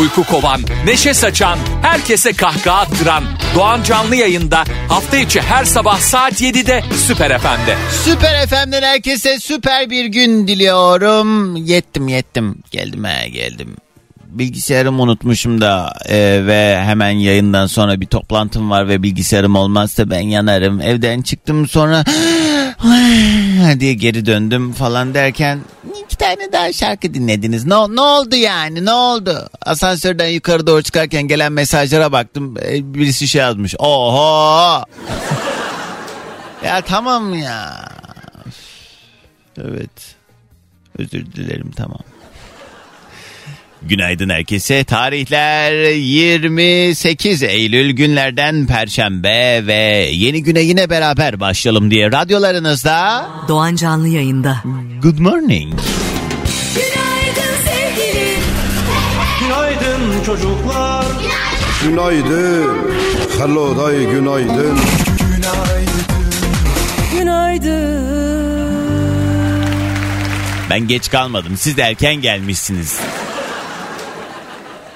Uyku kovan, neşe saçan, herkese kahkaha attıran Doğan Canlı yayında hafta içi her sabah saat 7'de Süper FM'de. Süper FM'den herkese süper bir gün diliyorum. Yettim yettim. Geldim he geldim. Bilgisayarımı unutmuşum da e, ve hemen yayından sonra bir toplantım var ve bilgisayarım olmazsa ben yanarım. Evden çıktım sonra diye geri döndüm falan derken iki tane daha şarkı dinlediniz. Ne, ne oldu yani ne oldu? Asansörden yukarı doğru çıkarken gelen mesajlara baktım. E, birisi şey yazmış. Oho! ya tamam ya. Evet. Özür dilerim tamam. Günaydın herkese. Tarihler 28 Eylül günlerden Perşembe ve yeni güne yine beraber başlayalım diye radyolarınızda Doğan Canlı yayında. Good morning. Günaydın sevgilim. Günaydın çocuklar. Günaydın. Hello day günaydın. Ben geç kalmadım. Siz de erken gelmişsiniz.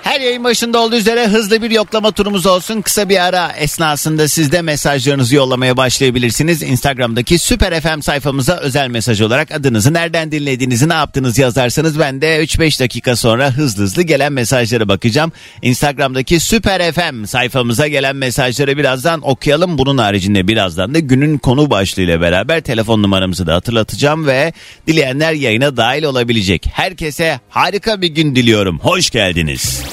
Her yayın başında olduğu üzere hızlı bir yoklama turumuz olsun. Kısa bir ara esnasında siz de mesajlarınızı yollamaya başlayabilirsiniz. Instagram'daki Süper FM sayfamıza özel mesaj olarak adınızı, nereden dinlediğinizi, ne yaptınız yazarsanız ben de 3-5 dakika sonra hızlı hızlı gelen mesajlara bakacağım. Instagram'daki Süper FM sayfamıza gelen mesajları birazdan okuyalım. Bunun haricinde birazdan da günün konu başlığıyla beraber telefon numaramızı da hatırlatacağım ve dileyenler yayına dahil olabilecek. Herkese harika bir gün diliyorum. Hoş geldiniz.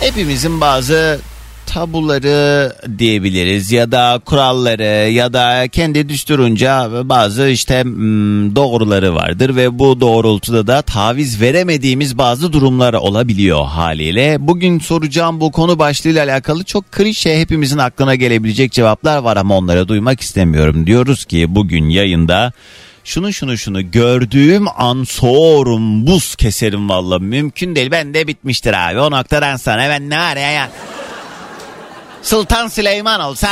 Hepimizin bazı tabuları diyebiliriz ya da kuralları ya da kendi düsturunca bazı işte hmm, doğruları vardır ve bu doğrultuda da taviz veremediğimiz bazı durumlar olabiliyor haliyle. Bugün soracağım bu konu başlığıyla alakalı çok klişe hepimizin aklına gelebilecek cevaplar var ama onları duymak istemiyorum. Diyoruz ki bugün yayında şunu şunu şunu gördüğüm an soğurum buz keserim valla mümkün değil ben de bitmiştir abi o noktadan sonra ben ne var ya ya Sultan Süleyman olsa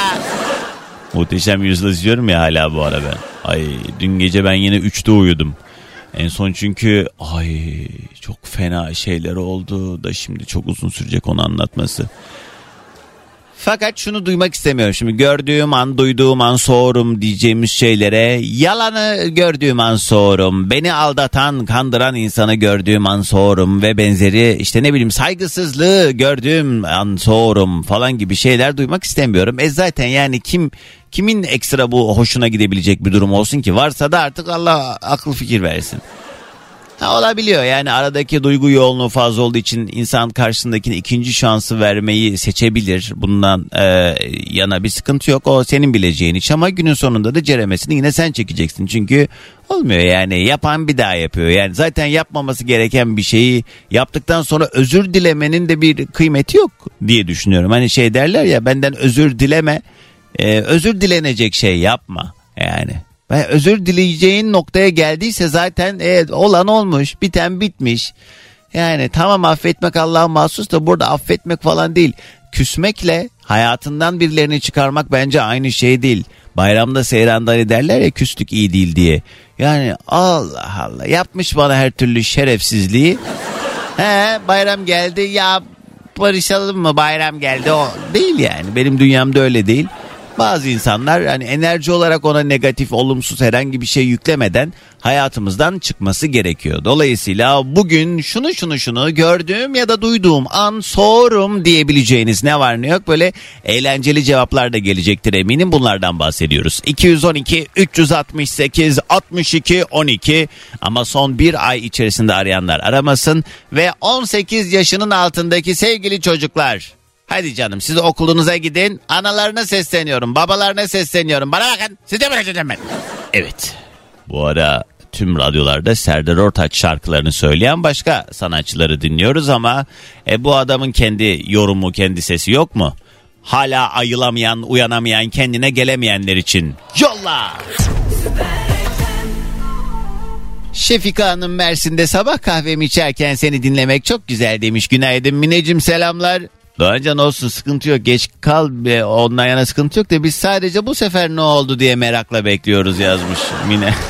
Muhteşem yüzyıl izliyorum ya hala bu ara ben. Ay dün gece ben yine 3'te uyudum. En son çünkü ay çok fena şeyler oldu da şimdi çok uzun sürecek onu anlatması. Fakat şunu duymak istemiyorum. Şimdi gördüğüm an, duyduğum an soğurum diyeceğimiz şeylere yalanı gördüğüm an soğurum. Beni aldatan, kandıran insanı gördüğüm an soğurum ve benzeri işte ne bileyim saygısızlığı gördüğüm an soğurum falan gibi şeyler duymak istemiyorum. E zaten yani kim kimin ekstra bu hoşuna gidebilecek bir durum olsun ki varsa da artık Allah akıl fikir versin. Ha, olabiliyor yani aradaki duygu yoğunluğu fazla olduğu için insan karşısındakine ikinci şansı vermeyi seçebilir. Bundan e, yana bir sıkıntı yok o senin bileceğin iş ama günün sonunda da ceremesini yine sen çekeceksin. Çünkü olmuyor yani yapan bir daha yapıyor. Yani zaten yapmaması gereken bir şeyi yaptıktan sonra özür dilemenin de bir kıymeti yok diye düşünüyorum. Hani şey derler ya benden özür dileme e, özür dilenecek şey yapma yani. Özür dileyeceğin noktaya geldiyse zaten evet, olan olmuş, biten bitmiş. Yani tamam affetmek Allah'a mahsus da burada affetmek falan değil. Küsmekle hayatından birilerini çıkarmak bence aynı şey değil. Bayramda seyranda hani derler ya küslük iyi değil diye. Yani Allah Allah yapmış bana her türlü şerefsizliği. He bayram geldi ya barışalım mı bayram geldi o değil yani benim dünyamda öyle değil. Bazı insanlar hani enerji olarak ona negatif, olumsuz herhangi bir şey yüklemeden hayatımızdan çıkması gerekiyor. Dolayısıyla bugün şunu şunu şunu gördüğüm ya da duyduğum an sorum diyebileceğiniz ne var ne yok böyle eğlenceli cevaplar da gelecektir eminim bunlardan bahsediyoruz. 212 368 62 12 ama son bir ay içerisinde arayanlar aramasın ve 18 yaşının altındaki sevgili çocuklar Hadi canım siz okulunuza gidin. Analarına sesleniyorum. Babalarına sesleniyorum. Bana bakın. Size bırakacağım ben. Evet. Bu ara tüm radyolarda Serdar Ortaç şarkılarını söyleyen başka sanatçıları dinliyoruz ama e, bu adamın kendi yorumu, kendi sesi yok mu? Hala ayılamayan, uyanamayan, kendine gelemeyenler için yolla. Şefika Hanım Mersin'de sabah kahvemi içerken seni dinlemek çok güzel demiş. Günaydın Mineciğim selamlar. Doğancan olsun sıkıntı yok. Geç kal be ondan yana sıkıntı yok da biz sadece bu sefer ne oldu diye merakla bekliyoruz yazmış Mine.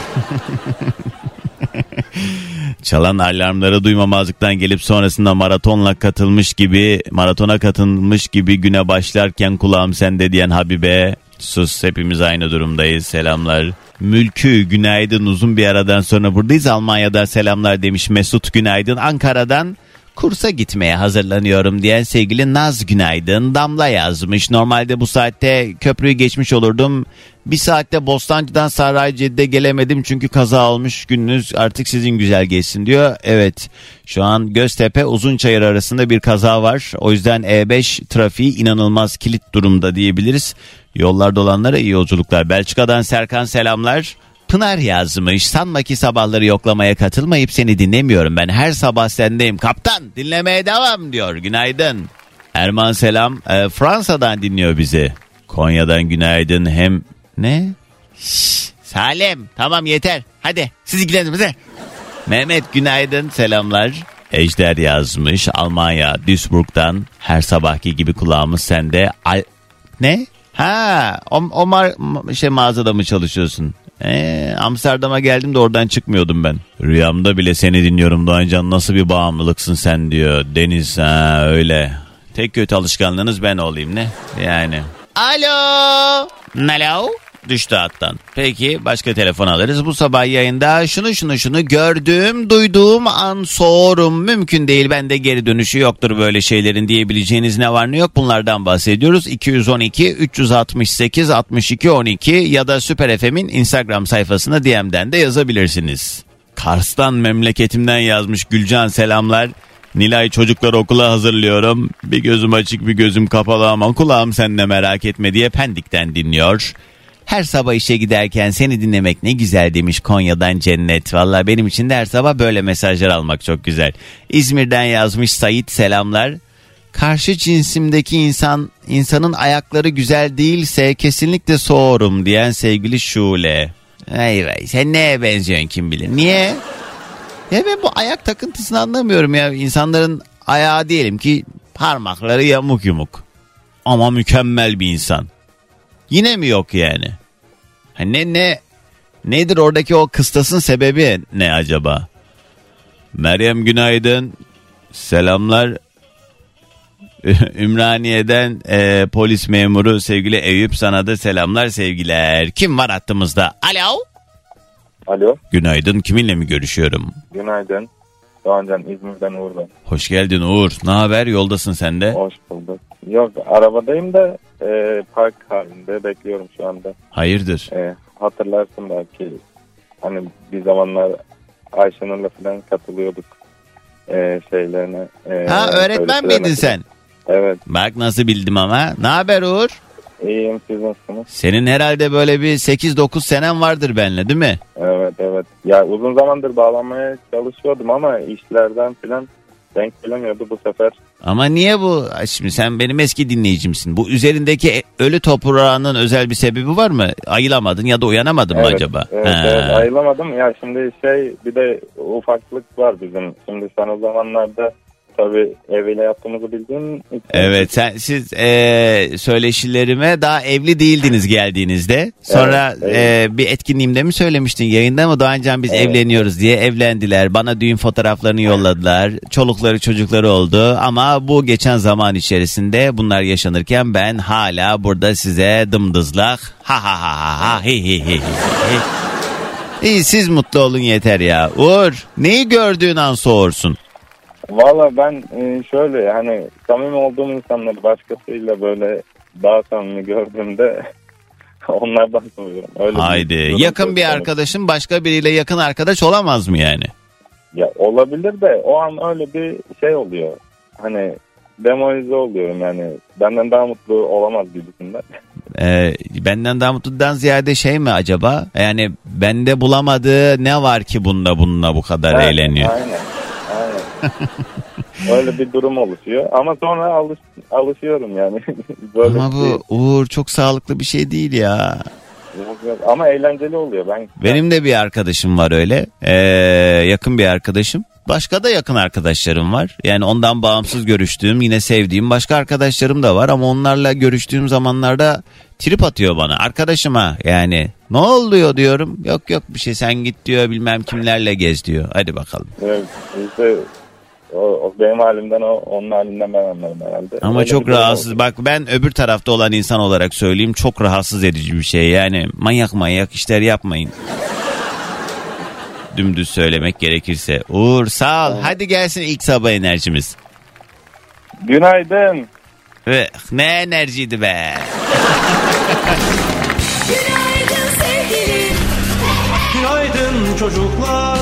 Çalan alarmları duymamazlıktan gelip sonrasında maratonla katılmış gibi maratona katılmış gibi güne başlarken kulağım sende diyen Habibe. Sus hepimiz aynı durumdayız. Selamlar. Mülkü günaydın. Uzun bir aradan sonra buradayız. Almanya'da selamlar demiş Mesut. Günaydın. Ankara'dan kursa gitmeye hazırlanıyorum diyen sevgili Naz günaydın Damla yazmış. Normalde bu saatte köprüyü geçmiş olurdum. Bir saatte Bostancı'dan Saraycı'da gelemedim çünkü kaza olmuş gününüz artık sizin güzel geçsin diyor. Evet şu an Göztepe Uzunçayır arasında bir kaza var. O yüzden E5 trafiği inanılmaz kilit durumda diyebiliriz. Yollarda olanlara iyi yolculuklar. Belçika'dan Serkan selamlar. Pınar yazmış. Sanma ki sabahları yoklamaya katılmayıp seni dinlemiyorum. Ben her sabah sendeyim. Kaptan dinlemeye devam diyor. Günaydın. Erman selam. Ee, Fransa'dan dinliyor bizi. Konya'dan günaydın. Hem ne? Şşş, Salim tamam yeter. Hadi siz ilgilenin. Mehmet günaydın selamlar. Ejder yazmış Almanya Duisburg'dan her sabahki gibi kulağımız sende. Al ne? Ha o, o mar- şey mağazada mı çalışıyorsun? Ee, Amsterdam'a geldim de oradan çıkmıyordum ben. Rüyamda bile seni dinliyorum Doğancan nasıl bir bağımlılıksın sen diyor. Deniz ha öyle. Tek kötü alışkanlığınız ben olayım ne? Yani. Alo. Alo. Düştü hattan. Peki başka telefon alırız. Bu sabah yayında şunu şunu şunu gördüm, duyduğum an soğurum. Mümkün değil bende geri dönüşü yoktur böyle şeylerin diyebileceğiniz ne var ne yok bunlardan bahsediyoruz. 212 368 62 12 ya da Süper FM'in Instagram sayfasına DM'den de yazabilirsiniz. Kars'tan memleketimden yazmış Gülcan selamlar. Nilay çocukları okula hazırlıyorum. Bir gözüm açık bir gözüm kapalı ama kulağım sende merak etme diye Pendik'ten dinliyor. Her sabah işe giderken seni dinlemek ne güzel demiş Konya'dan Cennet. Valla benim için de her sabah böyle mesajlar almak çok güzel. İzmir'den yazmış Sait selamlar. Karşı cinsimdeki insan insanın ayakları güzel değilse kesinlikle soğurum diyen sevgili Şule. Ay vay sen neye benziyorsun kim bilir. Niye? Ya ben bu ayak takıntısını anlamıyorum ya. İnsanların ayağı diyelim ki parmakları yamuk yumuk. Ama mükemmel bir insan. Yine mi yok yani? Ne ne nedir oradaki o kıstasın sebebi ne acaba? Meryem günaydın. Selamlar. Ümraniye'den e, polis memuru sevgili Eyüp sana da selamlar sevgiler. Kim var hattımızda? Alo. Alo, Günaydın. Kiminle mi görüşüyorum? günaydın. Doğancan İzmir'den Uğur ben. Hoş geldin Uğur. Ne haber? Yoldasın sen de. Hoş bulduk. Yok, arabadayım da e, park halinde bekliyorum şu anda. Hayırdır? E, hatırlarsın belki hani bir zamanlar Ayşenur'la falan katılıyorduk e, şeylerine. E, Ha öğretmen miydin sen? Evet, Bak nasıl bildim ama. Ne haber Uğur? İyiyim siz nasılsınız? Senin herhalde böyle bir 8-9 senen vardır benimle değil mi? Evet, evet. Ya uzun zamandır bağlanmaya çalışıyordum ama işlerden falan denk gelemiyordu bu sefer. Ama niye bu? Şimdi sen benim eski dinleyicimsin. Bu üzerindeki e- ölü toprağının özel bir sebebi var mı? Ayılamadın ya da uyanamadın mı Evet, acaba? Evet, Ha. evet ayrılamadım. Ya şimdi şey bir de ufaklık var bizim. Şimdi sen o zamanlarda tabii eviyle yaptığımızı bildiğin için. Evet sen siz e, söyleşilerime daha evli değildiniz geldiğinizde. Sonra Evet, e, bir etkinliğimde mi söylemiştin yayında mı Doğancan biz Evet. evleniyoruz diye evlendiler. Bana düğün fotoğraflarını yolladılar. Çolukları çocukları oldu ama bu geçen zaman içerisinde bunlar yaşanırken ben hala burada size dımdızlak ha ha ha ha ha hi hi hi hi. İyi siz mutlu olun yeter ya. Uğur neyi gördüğün an soğursun. Valla ben e, şöyle hani samimi olduğum insanları başkasıyla böyle daha samimi gördüğümde onlardan soruyorum. Öyle Haydi durum yakın bir arkadaşın başka biriyle yakın arkadaş olamaz mı yani? Ya olabilir de o an öyle bir şey oluyor. Hani demoralize oluyorum yani. Benden daha mutlu olamaz gibisinden. Ee, benden daha mutludan ziyade şey mi acaba? Yani bende bulamadığı ne var ki bunda bununla bu kadar Evet, eğleniyor? Aynen. Öyle bir durum oluşuyor. Ama sonra alış, alışıyorum yani. Böyle Ama bir şey. bu Uğur çok sağlıklı bir şey değil ya. Yok, yok. Ama eğlenceli oluyor. Ben Benim de bir arkadaşım var öyle. Ee, yakın bir arkadaşım. Başka da yakın arkadaşlarım var. Yani ondan bağımsız görüştüğüm, yine sevdiğim başka arkadaşlarım da var. Ama onlarla görüştüğüm zamanlarda trip atıyor bana. Arkadaşıma yani ne oluyor diyorum. Yok yok bir şey sen git diyor bilmem kimlerle gez diyor. Hadi bakalım. evet, işte o, o benim halimden o onun halinden ben anlarım herhalde. Ama Öyle çok rahatsız. oldu. Bak ben öbür tarafta olan insan olarak söyleyeyim çok rahatsız edici bir şey. Yani manyak manyak işler yapmayın. Dümdüz söylemek gerekirse. Uğur sağ ol. Hadi gelsin ilk sabah enerjimiz. Günaydın. Ve ne enerjiydi be. Günaydın sevgilim. Günaydın çocuklar.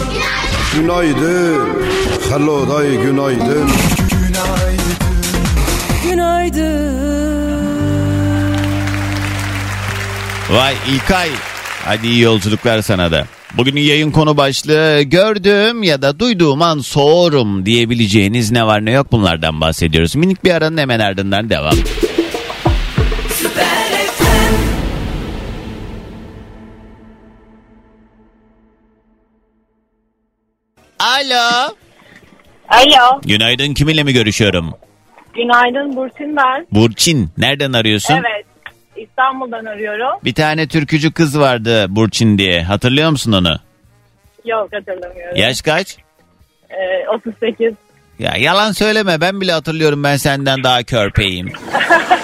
Günaydın. Hello day günaydın. Vay İlkay. Hadi iyi yolculuklar sana da. Bugünün yayın konu başlığı gördüğüm ya da duyduğum an soğurum diyebileceğiniz ne var ne yok bunlardan bahsediyoruz. Minik bir aranın hemen ardından devam. Alo. Alo, Günaydın kiminle mi görüşüyorum? günaydın Burçin ben. Burçin. Nereden arıyorsun? Evet, İstanbul'dan arıyorum. Bir tane türkücü kız vardı Burçin diye. Hatırlıyor musun onu? Yok hatırlamıyorum. Yaş kaç? Ee, 38. Ya yalan söyleme ben bile hatırlıyorum ben senden daha körpeyim.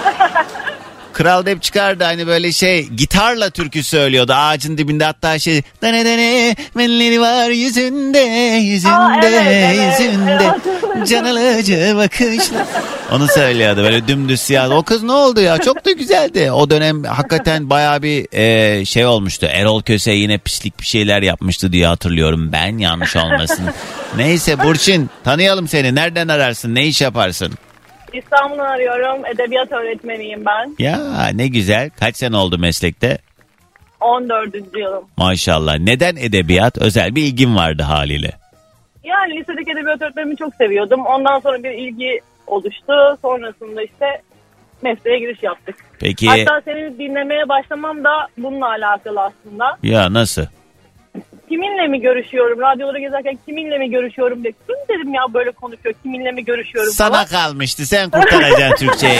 Kral hep çıkardı hani böyle şey gitarla türkü söylüyordu ağacın dibinde hatta şey dene dene menleri var yüzünde yüzünde Aa, evet, evet. yüzünde Evet. can alıcı bakışla. Onu söylüyordu böyle dümdüz siyah. O kız ne oldu ya çok da güzeldi. O dönem hakikaten baya bir e, şey olmuştu. Erol Köse yine pislik bir şeyler yapmıştı diye hatırlıyorum ben yanlış olmasın. Neyse Burçin tanıyalım seni nereden ararsın ne iş yaparsın? İstanbul'dan arıyorum. Edebiyat öğretmeniyim ben. Ya ne güzel. Kaç sene oldu meslekte? 14. yılım. Maşallah. Neden edebiyat? Özel bir ilgin vardı haliyle. Yani lisedeki edebiyat öğretmenimi çok seviyordum. Ondan sonra bir ilgi oluştu. Sonrasında işte mesleğe giriş yaptık. Peki Hatta seni dinlemeye başlamam da bununla alakalı aslında. ya nasıl? Kiminle mi görüşüyorum? Radyolara gezerken kiminle mi görüşüyorum diye. Kim dedim ya böyle konuşuyor? Kiminle mi görüşüyorum Sana falan. kalmıştı. Sen kurtaracaksın Türkçeyi.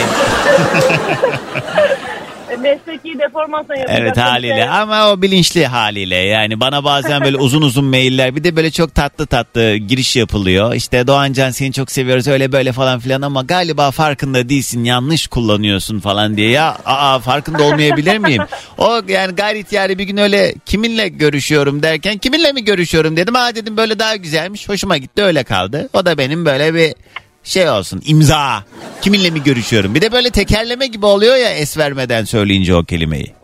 E, Mesleki deformasyon yapacak. Evet haliyle şey. ama o bilinçli haliyle yani bana bazen böyle uzun uzun mailler bir de böyle çok tatlı tatlı giriş yapılıyor. İşte Doğancan seni çok seviyoruz öyle böyle falan filan ama galiba farkında değilsin yanlış kullanıyorsun falan diye ya aa farkında olmayabilir miyim? O yani gayri ihtiyari bir gün öyle kiminle görüşüyorum derken kiminle mi görüşüyorum dedim. Aa dedim böyle daha güzelmiş hoşuma gitti öyle kaldı. O da benim böyle bir şey olsun imza. Kiminle mi görüşüyorum? Bir de böyle tekerleme gibi oluyor ya es vermeden söyleyince o kelimeyi.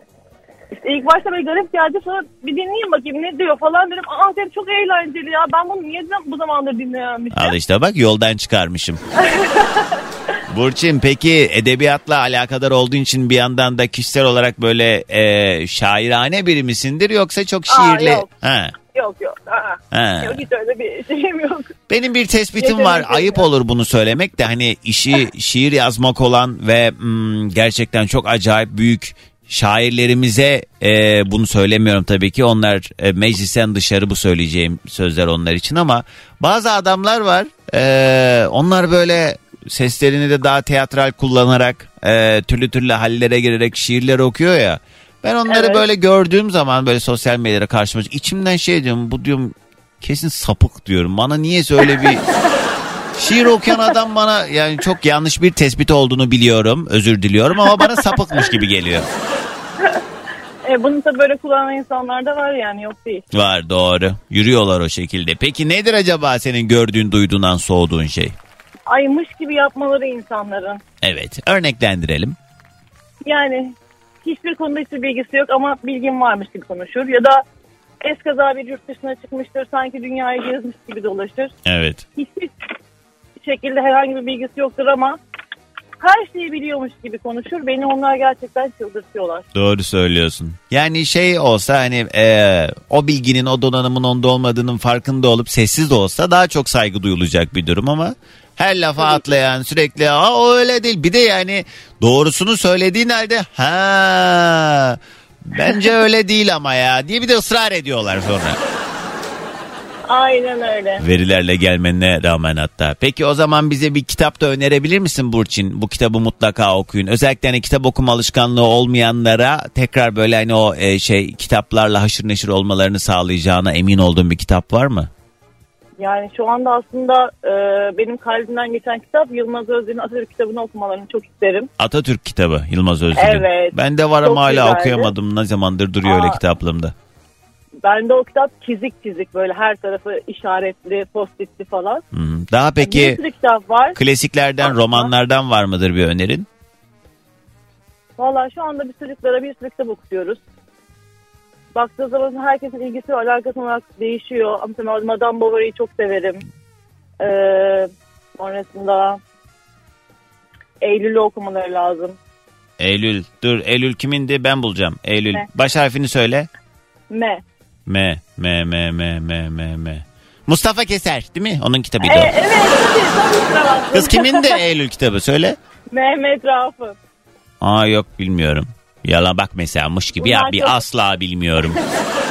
İlk başta böyle garip geldi sonra bir dinleyeyim bakayım ne diyor falan dedim. Aa dedim çok eğlenceli ya ben bunu niye bu zamandır dinlememişim. Al işte bak yoldan çıkarmışım. Burçin peki edebiyatla alakadar olduğun için bir yandan da kişisel olarak böyle e, şairane biri misindir yoksa çok Aa, şiirli? yok. Ha, Yok yok. Aa. ha. Yok hiç öyle bir şeyim yok. Benim bir tespitim var. Ayıp olur bunu söylemek de hani işi şiir yazmak olan ve mm, gerçekten çok acayip büyük şairlerimize e, bunu söylemiyorum tabii ki. Onlar e, meclisten dışarı bu söyleyeceğim sözler onlar için ama bazı adamlar var. e, onlar böyle seslerini de daha teatral kullanarak e, türlü türlü hallere girerek şiirler okuyor ya. Ben onları Evet. böyle gördüğüm zaman böyle sosyal medyada karşıma içimden şey diyorum bu diyorum kesin sapık diyorum. Bana niyeyse öyle bir şiir okuyan adam bana yani çok yanlış bir tespit olduğunu biliyorum. Özür diliyorum ama bana sapıkmış gibi geliyor. E, bunu da böyle kullanan insanlar da var yani yok değil. Var doğru. Yürüyorlar o şekilde. Peki nedir acaba senin gördüğün, duyduğundan soğuduğun şey? Aymış gibi yapmaları insanların. Evet. Örneklendirelim. Yani hiçbir konuda hiçbir bilgisi yok ama bilgin varmış gibi konuşur. Ya da eskaza bir yurt dışına çıkmıştır sanki dünyayı gezmiş gibi dolaşır. Evet. Hiçbir şekilde herhangi bir bilgisi yoktur ama her şeyi biliyormuş gibi konuşur. Beni onlar gerçekten çıldırtıyorlar. Doğru söylüyorsun. Yani şey olsa hani e, o bilginin o donanımın onda olmadığının farkında olup sessiz de olsa daha çok saygı duyulacak bir durum ama her lafa atlayan sürekli Aa, o öyle değil bir de yani doğrusunu söylediğin halde ha Bence öyle değil ama ya diye bir de ısrar ediyorlar sonra. Aynen öyle. Verilerle gelmenine rağmen hatta. Peki o zaman bize bir kitap da önerebilir misin Burçin? Bu kitabı mutlaka okuyun. Özellikle hani kitap okuma alışkanlığı olmayanlara tekrar böyle hani o e, şey kitaplarla haşır neşir olmalarını sağlayacağına emin olduğum bir kitap var mı? Yani şu anda aslında e, benim kalbimden geçen kitap Yılmaz Özdil'in Atatürk kitabını okumalarını çok isterim. Atatürk kitabı Yılmaz Özdil'in. Evet. Ben de var ama hala güzeldi. okuyamadım. Ne zamandır duruyor öyle Aa. kitaplığımda. Bende o kitap çizik çizik böyle her tarafı işaretli, postitli falan. Hmm. Daha Bir peki sürü kitap var. klasiklerden, Aa. romanlardan var mıdır bir önerin? Valla şu anda bir çocuklara bir sürü kitap okutuyoruz. Baktığı zaman herkesin ilgisi ve alakası olarak değişiyor. Mesela Madame Bovary'i çok severim. Ee, sonrasında Eylül'ü okumaları lazım. Eylül. Dur Eylül kimindi ben bulacağım. Eylül. Ne? Baş harfini söyle. Me. M. M. M. M. M. M. M. Mustafa Keser değil mi? Onun kitabıydı E, o. evet. Kız kimin de Eylül kitabı söyle. Mehmet Rauf'un. Aa yok bilmiyorum. Yalan bak mesela mış gibi ya Bunlar bir çok- asla bilmiyorum.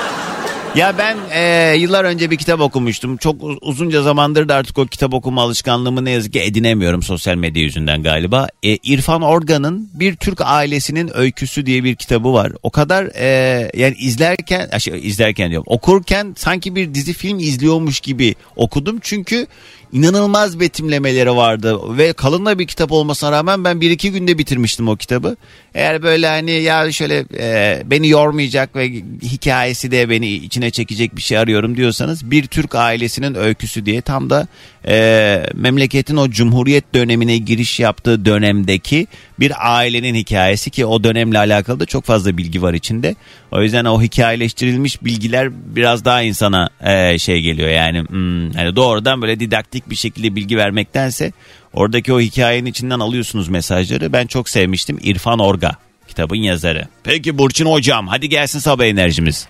ya ben e, yıllar önce bir kitap okumuştum. Çok uz- uzunca zamandır da artık o kitap okuma alışkanlığımı ne yazık ki edinemiyorum sosyal medya yüzünden galiba. E, İrfan Organ'ın Bir Türk Ailesinin Öyküsü diye bir kitabı var. O kadar e, yani izlerken şey, izlerken diyorum okurken sanki bir dizi film izliyormuş gibi okudum. Çünkü inanılmaz betimlemeleri vardı ve kalın da bir kitap olmasına rağmen ben bir iki günde bitirmiştim o kitabı. Eğer böyle hani ya şöyle e, beni yormayacak ve hikayesi de beni içine çekecek bir şey arıyorum diyorsanız bir Türk ailesinin öyküsü diye tam da e, memleketin o cumhuriyet dönemine giriş yaptığı dönemdeki bir ailenin hikayesi ki o dönemle alakalı da çok fazla bilgi var içinde. O yüzden o hikayeleştirilmiş bilgiler biraz daha insana e, şey geliyor yani hmm, hani doğrudan böyle didaktik bir şekilde bilgi vermektense oradaki o hikayenin içinden alıyorsunuz mesajları. Ben çok sevmiştim İrfan Orga kitabın yazarı. Peki Burçin hocam hadi gelsin sabah enerjimiz.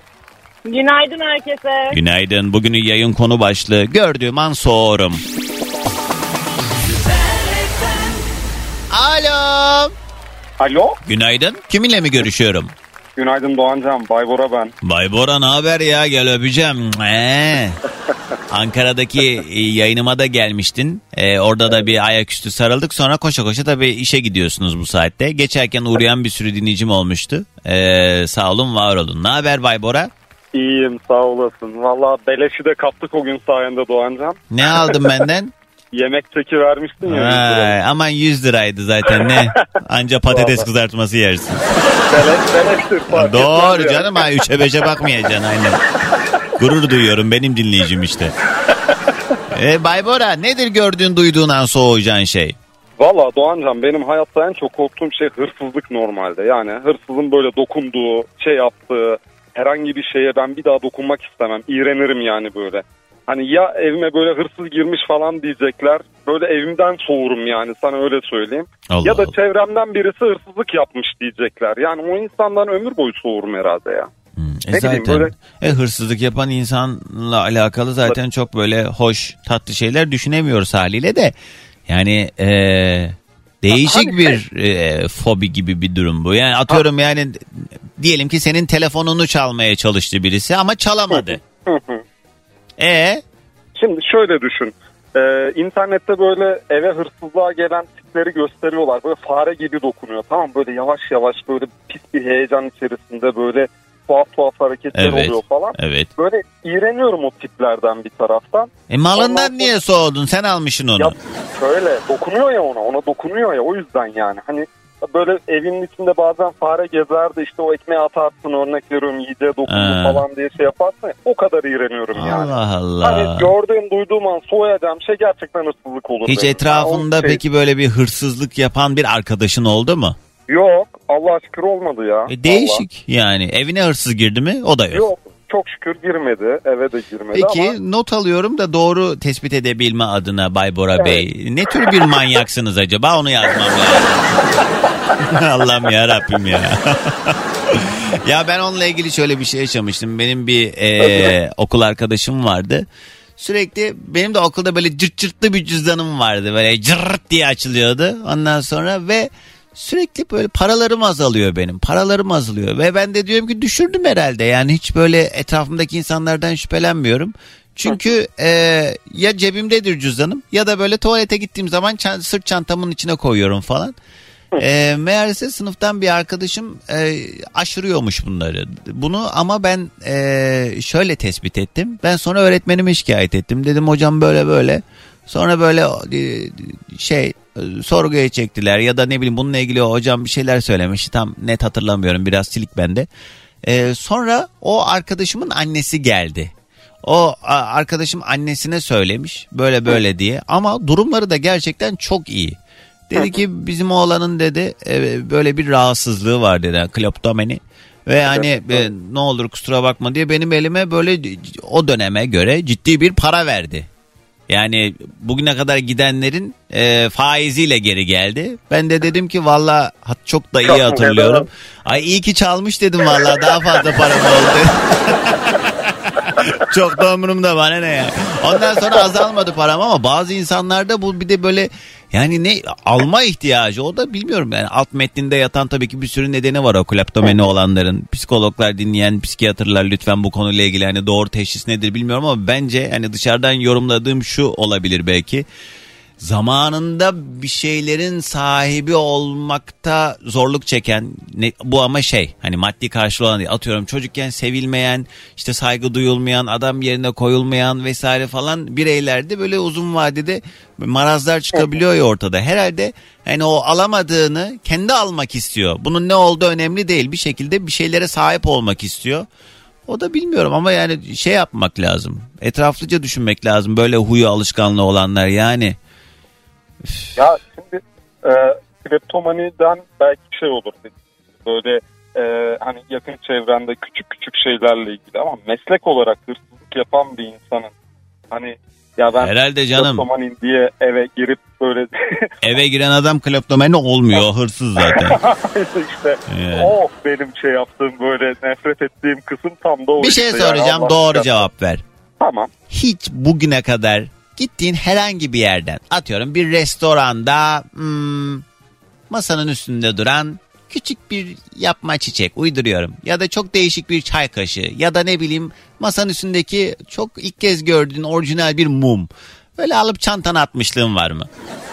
Günaydın herkese. Günaydın bugünün yayın konu başlığı gördüğüm an soğurum. Alo. Alo. Günaydın. Kiminle mi görüşüyorum? Günaydın Doğancan. Baybora ben. Bay Bora ne haber ya gel öpeceğim. Ee. Ankara'daki e, yayınıma da gelmiştin. Ee, orada da bir ayaküstü sarıldık. Sonra koşa koşa tabii işe gidiyorsunuz bu saatte. Geçerken uğrayan bir sürü dinleyicim olmuştu. Ee, sağ olun var olun. Ne haber Bay Bora? İyiyim sağ olasın. Valla beleşi de kaptık o gün sayende Doğancan. Ne aldın benden? Yemek çeki vermiştin ya. Ay, aman 100 liraydı zaten ne? Anca patates Vallahi. kızartması yersin. Beleş, beleştir. fark Doğru etmez ya. canım ha 3'e 5'e bakmayacaksın aynen. Gurur duyuyorum benim dinleyicim işte. E, Bay Bora nedir gördüğün duyduğun an soğuyacağın şey? Valla Doğancan benim hayatta en çok korktuğum şey hırsızlık normalde. Yani hırsızın böyle dokunduğu, şey yaptığı herhangi bir şeye ben bir daha dokunmak istemem. İğrenirim yani böyle. Hani ya evime böyle hırsız girmiş falan diyecekler. Böyle evimden soğurum yani sana öyle söyleyeyim. Allah ya da Allah. çevremden birisi hırsızlık yapmış diyecekler. Yani o insandan ömür boyu soğurum herhalde ya. Hmm, E Ne bileyim, zaten böyle- e, hırsızlık yapan insanla alakalı zaten çok böyle hoş tatlı şeyler düşünemiyoruz haliyle de. Yani e, değişik Hani bir e, fobi gibi bir durum bu. Yani atıyorum yani diyelim ki senin telefonunu çalmaya çalıştı birisi ama çalamadı. E Şimdi şöyle düşün. Ee, internette böyle eve hırsızlığa gelen tipleri gösteriyorlar. Böyle fare gibi dokunuyor. Tamam böyle yavaş yavaş böyle pis bir heyecan içerisinde böyle tuhaf tuhaf hareketler Evet. oluyor falan. evet. Böyle iğreniyorum o tiplerden bir taraftan. E malından Ondan niye soğudun? Sen almışsın onu. Ya şöyle dokunuyor ya ona. Ona dokunuyor ya o yüzden yani. Hani böyle evinin içinde bazen fare gezer de işte o ekmeği atarsın örnek veriyorum yiyeceğe dokundu falan diye şey yaparsın. ya, O kadar iğreniyorum yani. Allah Allah. Hani gördüğüm duyduğum an soğuyacağım şey gerçekten hırsızlık olur. Hiç benim. etrafında o şey- peki böyle bir hırsızlık yapan bir arkadaşın oldu mu? Yok Allah şükür olmadı ya. E, değişik yani. Evine hırsız girdi mi? O da Vallahi. yok. Yok çok şükür girmedi eve de girmedi Peki ama not alıyorum da doğru tespit edebilme adına Bay Bora Bey. Ne tür bir manyaksınız acaba onu yazmam lazım. Allah'ım ya Rabbim ya. ya ben onunla ilgili şöyle bir şey yaşamıştım. Benim bir e, okul arkadaşım vardı. Sürekli benim de okulda böyle cırt cırtlı bir cüzdanım vardı. Böyle cırt diye açılıyordu. Ondan sonra ve sürekli böyle paralarım azalıyor benim. Paralarım azalıyor ve ben de diyorum ki düşürdüm herhalde. Yani hiç böyle etrafımdaki insanlardan şüphelenmiyorum. Çünkü e, ya cebimdedir cüzdanım ya da böyle tuvalete gittiğim zaman çan- sırt çantamın içine koyuyorum falan. E, meğerse sınıftan bir arkadaşım e, aşırıyormuş bunları. Bunu ama ben e, şöyle tespit ettim. Ben sonra öğretmenime şikayet ettim. Dedim hocam böyle böyle. Sonra böyle e, şey sorguya çektiler ya da ne bileyim bununla ilgili hocam bir şeyler söylemiş. Tam net hatırlamıyorum biraz silik bende. E, sonra o arkadaşımın annesi geldi. O arkadaşım annesine söylemiş böyle böyle diye ama durumları da gerçekten çok iyi. Dedi ki bizim oğlanın dedi e, böyle bir rahatsızlığı var dedi kleptomani. Ve hani e, ne olur kusura bakma diye benim elime böyle o döneme göre ciddi bir para verdi. Yani bugüne kadar gidenlerin e, faiziyle geri geldi. Ben de dedim ki valla çok da iyi Çok hatırlıyorum. Ay iyi ki çalmış dedim valla daha fazla param oldu. Çok da umurumda bana ne ya. Ondan sonra azalmadı param ama bazı insanlarda bu bir de böyle yani ne alma ihtiyacı o da bilmiyorum. Yani alt metninde yatan tabii ki bir sürü nedeni var o kleptomani olanların. Psikologlar dinleyen psikiyatrlar lütfen bu konuyla ilgili hani doğru teşhis nedir bilmiyorum ama bence hani dışarıdan yorumladığım şu olabilir belki zamanında bir şeylerin sahibi olmakta zorluk çeken ne, bu ama şey hani maddi karşılığı olan değil. atıyorum çocukken sevilmeyen işte saygı duyulmayan adam yerine koyulmayan vesaire falan bireylerde böyle uzun vadede marazlar çıkabiliyor ya ortada. Herhalde hani o alamadığını kendi almak istiyor. Bunun ne olduğu önemli değil. Bir şekilde bir şeylere sahip olmak istiyor. O da bilmiyorum ama yani şey yapmak lazım. Etraflıca düşünmek lazım böyle huyu alışkanlığı olanlar. Yani Ya şimdi e, kleptomaniden belki şey olur. Böyle e, hani yakın çevrende küçük küçük şeylerle ilgili ama meslek olarak hırsızlık yapan bir insanın hani ya ben Herhalde canım. kleptomaniyim diye eve girip böyle Eve giren adam kleptomani olmuyor hırsız zaten. işte Yani. o benim şey yaptığım böyle nefret ettiğim kısım tam da o Bir şey işte yani. soracağım Allah doğru cevap ver. Tamam. Hiç bugüne kadar gittiğin herhangi bir yerden atıyorum bir restoranda hmm, masanın üstünde duran küçük bir yapma çiçek uyduruyorum. Ya da çok değişik bir çay kaşığı ya da ne bileyim masanın üstündeki çok ilk kez gördüğün orijinal bir mum. Böyle alıp çantana atmışlığın var mı?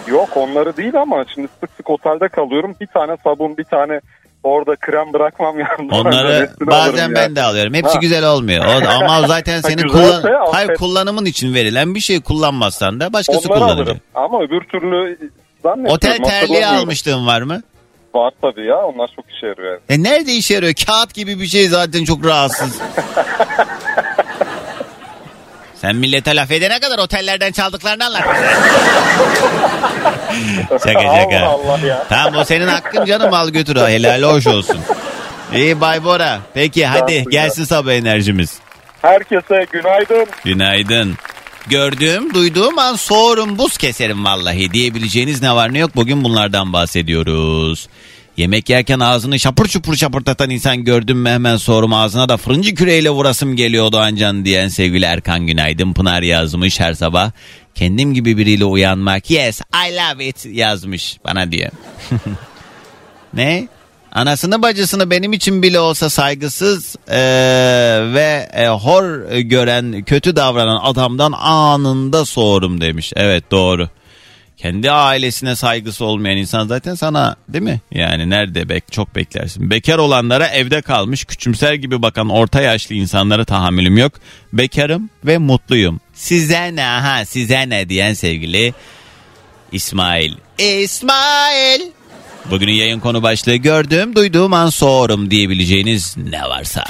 Yok onları değil ama şimdi sık sık otelde kalıyorum. Bir tane sabun bir tane orada krem bırakmam yanımda. Onları bazen ben yani. de alıyorum. Hepsi Ha. güzel olmuyor. O, ama zaten senin kullan hayır kullanımın için verilen bir şey kullanmazsan da başkası Onları kullanacak. alırım. Ama öbür türlü. Otel terliği almışlığın var mı? Var tabii ya onlar çok işe yarıyor. yani. E nerede işe yarıyor? Kağıt gibi bir şey zaten çok rahatsız. Sen millete laf edene kadar otellerden çaldıklarını anlat. şaka şaka. Allah Allah ya. Tamam o senin hakkın canım al götür o helal hoş olsun. İyi Bay Bora. Peki hadi gelsin sabah enerjimiz. Herkese günaydın. Günaydın. Gördüğüm, duyduğum an soğurum, buz keserim vallahi diyebileceğiniz ne var ne yok bugün bunlardan bahsediyoruz. Yemek yerken ağzını şapur şupur şapırtatan insan gördüm mü hemen sorum ağzına da fırıncı küreğiyle vurasım geliyor Doğancan diyen sevgili Erkan Günaydın Pınar yazmış her sabah. Kendim gibi biriyle uyanmak yes I love it yazmış bana diye. ne? Anasını bacısını benim için bile olsa saygısız eee, ve e, hor gören kötü davranan adamdan anında soğurum demiş. Evet doğru. Kendi ailesine saygısı olmayan insan zaten sana değil mi? Yani nerede bek çok beklersin. Bekar olanlara evde kalmış küçümser gibi bakan orta yaşlı insanlara tahammülüm yok. Bekarım ve mutluyum. Size ne ha size ne diyen sevgili İsmail. İsmail. Bugünün yayın konu başlığı gördüğüm duyduğum an soğurum diyebileceğiniz ne varsa.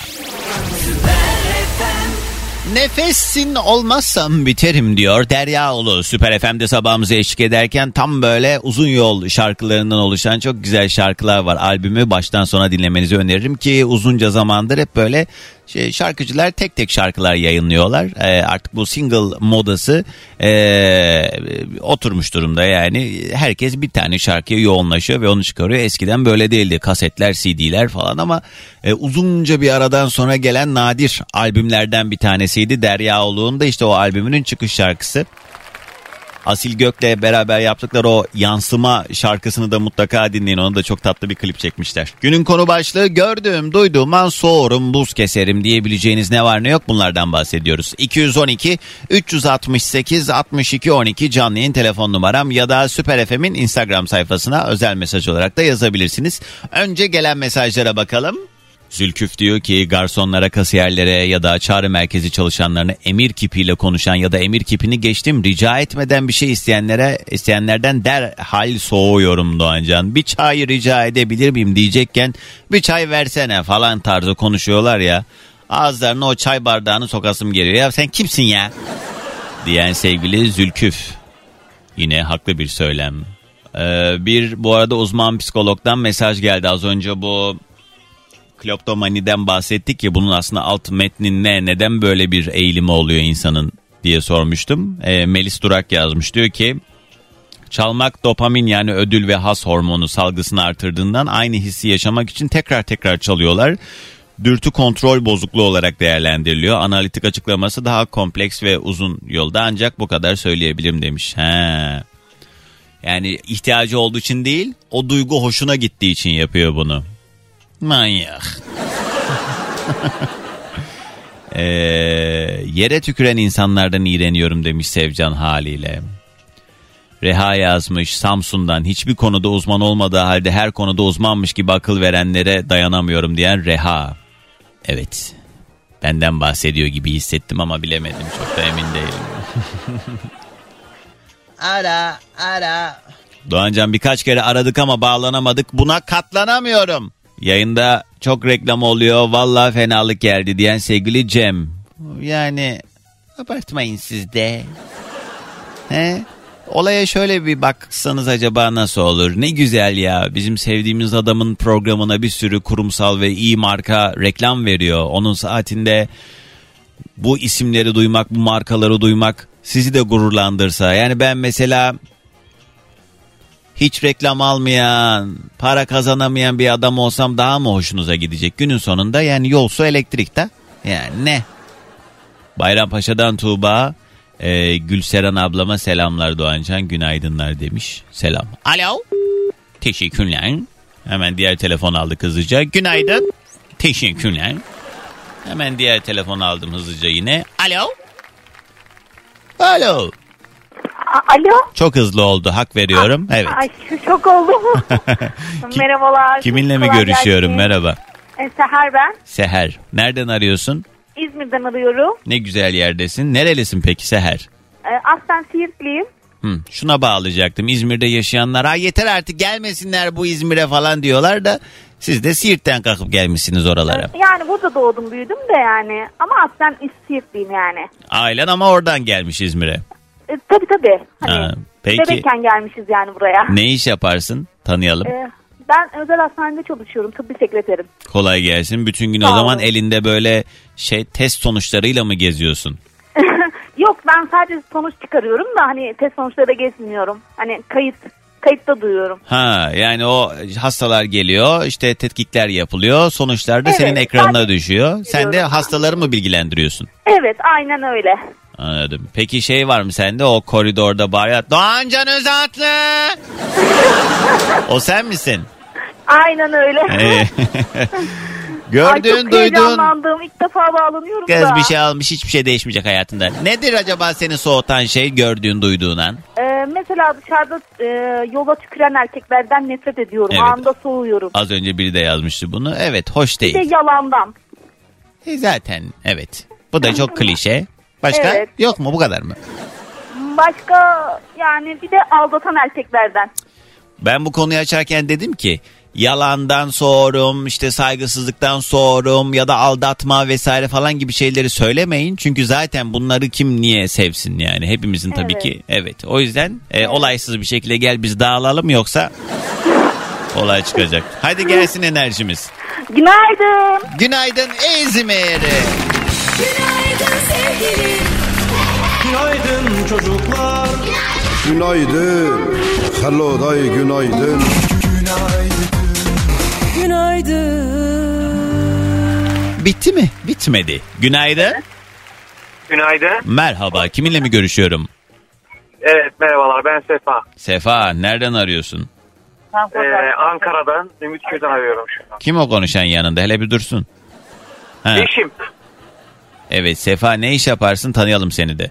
Nefesin olmazsam biterim diyor Derya Ulu. Süper FM'de sabahımıza eşlik ederken tam böyle uzun yol şarkılarından oluşan çok güzel şarkılar var. Albümü baştan sona dinlemenizi öneririm ki uzunca zamandır hep böyle şey, şarkıcılar tek tek şarkılar yayınlıyorlar. Ee, artık bu single modası ee, oturmuş durumda yani. Herkes bir tane şarkıya yoğunlaşıyor ve onu çıkarıyor. Eskiden böyle değildi. Kasetler, CD'ler falan ama e, uzunca bir aradan sonra gelen nadir albümlerden bir tanesiydi. Derya Uluğ'un da işte o albümünün çıkış şarkısı. Asil Gök'le beraber yaptıkları o yansıma şarkısını da mutlaka dinleyin. Onu da çok tatlı bir klip çekmişler. Günün konu başlığı gördüğüm, duyduğum an soğurum, buz keserim diyebileceğiniz ne var ne yok bunlardan bahsediyoruz. 212 368 62 12 canlı yayın telefon numaram ya da Süper FM'in Instagram sayfasına özel mesaj olarak da yazabilirsiniz. Önce gelen mesajlara bakalım. Zülküf diyor ki garsonlara, kasiyerlere ya da çağrı merkezi çalışanlarına emir kipiyle konuşan ya da emir kipini geçtim rica etmeden bir şey isteyenlere isteyenlerden derhal soğuyorum Doğancan. Bir çay rica edebilir miyim diyecekken bir çay versene falan tarzı konuşuyorlar ya. Ağızlarına o çay bardağını sokasım geliyor. Ya sen kimsin ya? Diyen sevgili Zülküf. Yine haklı bir söylem. Ee, bir bu arada uzman psikologdan mesaj geldi az önce bu kleptomaniden bahsettik ya bunun aslında alt metni ne neden böyle bir eğilimi oluyor insanın diye sormuştum. Ee, Melis Durak yazmış diyor ki çalmak dopamin yani ödül ve has hormonu salgısını artırdığından aynı hissi yaşamak için tekrar tekrar çalıyorlar. Dürtü kontrol bozukluğu olarak değerlendiriliyor. Analitik açıklaması daha kompleks ve uzun yolda ancak bu kadar söyleyebilirim demiş. He. Yani ihtiyacı olduğu için değil, o duygu hoşuna gittiği için yapıyor bunu. Manyak. Ee, yere tüküren insanlardan iğreniyorum demiş Sevcan haliyle. Reha yazmış Samsun'dan hiçbir konuda uzman olmadığı halde her konuda uzmanmış gibi akıl verenlere dayanamıyorum diyen Reha. Evet benden bahsediyor gibi hissettim ama bilemedim çok da emin değilim. ara ara. Doğancan birkaç kere aradık ama bağlanamadık buna katlanamıyorum. Yayında çok reklam oluyor vallahi fenalık geldi diyen sevgili Cem. Yani abartmayın siz de. He? Olaya şöyle bir baksanız acaba nasıl olur? Ne güzel ya bizim sevdiğimiz adamın programına bir sürü kurumsal ve iyi marka reklam veriyor. Onun saatinde bu isimleri duymak, bu markaları duymak sizi de gururlandırsa. Yani ben mesela hiç reklam almayan, para kazanamayan bir adam olsam daha mı hoşunuza gidecek? Günün sonunda yani yol su elektrik de. Yani ne? Bayrampaşa'dan Tuğba, e, Gülseren ablama selamlar Doğancan günaydınlar demiş. Selam. Alo. Teşekkürler. Hemen diğer telefon aldık hızlıca. Günaydın. Teşekkürler. Hemen diğer telefon aldım hızlıca yine. Alo. Alo. Alo. Çok hızlı oldu hak veriyorum. Evet. Ay şok oldum. Merhabalar. Kiminle mi Kolay görüşüyorum? gelsin. Merhaba. E, Seher ben. Seher. Nereden arıyorsun? İzmir'den arıyorum. Ne güzel yerdesin. Nerelisin peki Seher? E, aslen Siirtliyim. Hı, şuna bağlayacaktım. İzmir'de yaşayanlar ha yeter artık gelmesinler bu İzmir'e falan diyorlar da siz de Siirt'ten kalkıp gelmişsiniz oralara. E, Yani burada doğdum büyüdüm de yani. Ama aslen Siirtliyim yani. Ailen ama oradan gelmiş İzmir'e. E, tabii tabii. Hani Ha, peki bebekken gelmişiz yani buraya. ne iş yaparsın? Tanıyalım. E, ben özel hastanede çalışıyorum. Tıbbi sekreterim. Kolay gelsin. Bütün gün o Sağ zaman olun. elinde böyle şey test sonuçlarıyla mı geziyorsun? Yok ben sadece sonuç çıkarıyorum da hani test sonuçları da gezmiyorum. Hani kayıt kayıtta duyuyorum. Ha yani o hastalar geliyor işte tetkikler yapılıyor sonuçlar da Evet, senin ekranına düşüyor. Sen de hastaları mı bilgilendiriyorsun? Evet aynen öyle. Anladım. Peki şey var mı sende o koridorda bağıran Doğancan Özatlı. o sen misin? Aynen öyle. Ee, Ay Gördün çok duydun. heyecanlandım. İlk defa bağlanıyorum Kız da. bir şey almış hiçbir şey değişmeyecek hayatında. Nedir acaba seni soğutan şey gördüğün duyduğun an? Ee, mesela dışarıda e, yola tüküren erkeklerden nefret ediyorum. Evet. Anında soğuyorum. Az önce biri de yazmıştı bunu. Evet hoş Bir de değil. yalandan. E, zaten evet. Bu da çok klişe. Başka Evet. yok mu bu kadar mı? Başka yani bir de aldatan erkeklerden. Ben bu konuyu açarken dedim ki yalandan soğurum işte saygısızlıktan soğurum ya da aldatma vesaire falan gibi şeyleri söylemeyin. Çünkü zaten bunları kim niye sevsin yani hepimizin tabii Evet. ki evet. O yüzden e, olaysız bir şekilde gel biz dağılalım yoksa olay çıkacak. Hadi gelsin enerjimiz. Günaydın. Günaydın İzmir. Günaydın sevgilim. Günaydın çocuklar. Günaydın. Hello day günaydın. Günaydın. Bitti mi? Bitmedi. Günaydın. Günaydın. Merhaba. Kiminle mi görüşüyorum? Evet merhabalar ben Sefa. Sefa nereden arıyorsun? Ee, Ankara'dan Ümitköy'den arıyorum şu an. Kim o konuşan yanında? Hele bir dursun. Ha, Eşim. evet Sefa ne iş yaparsın tanıyalım seni de.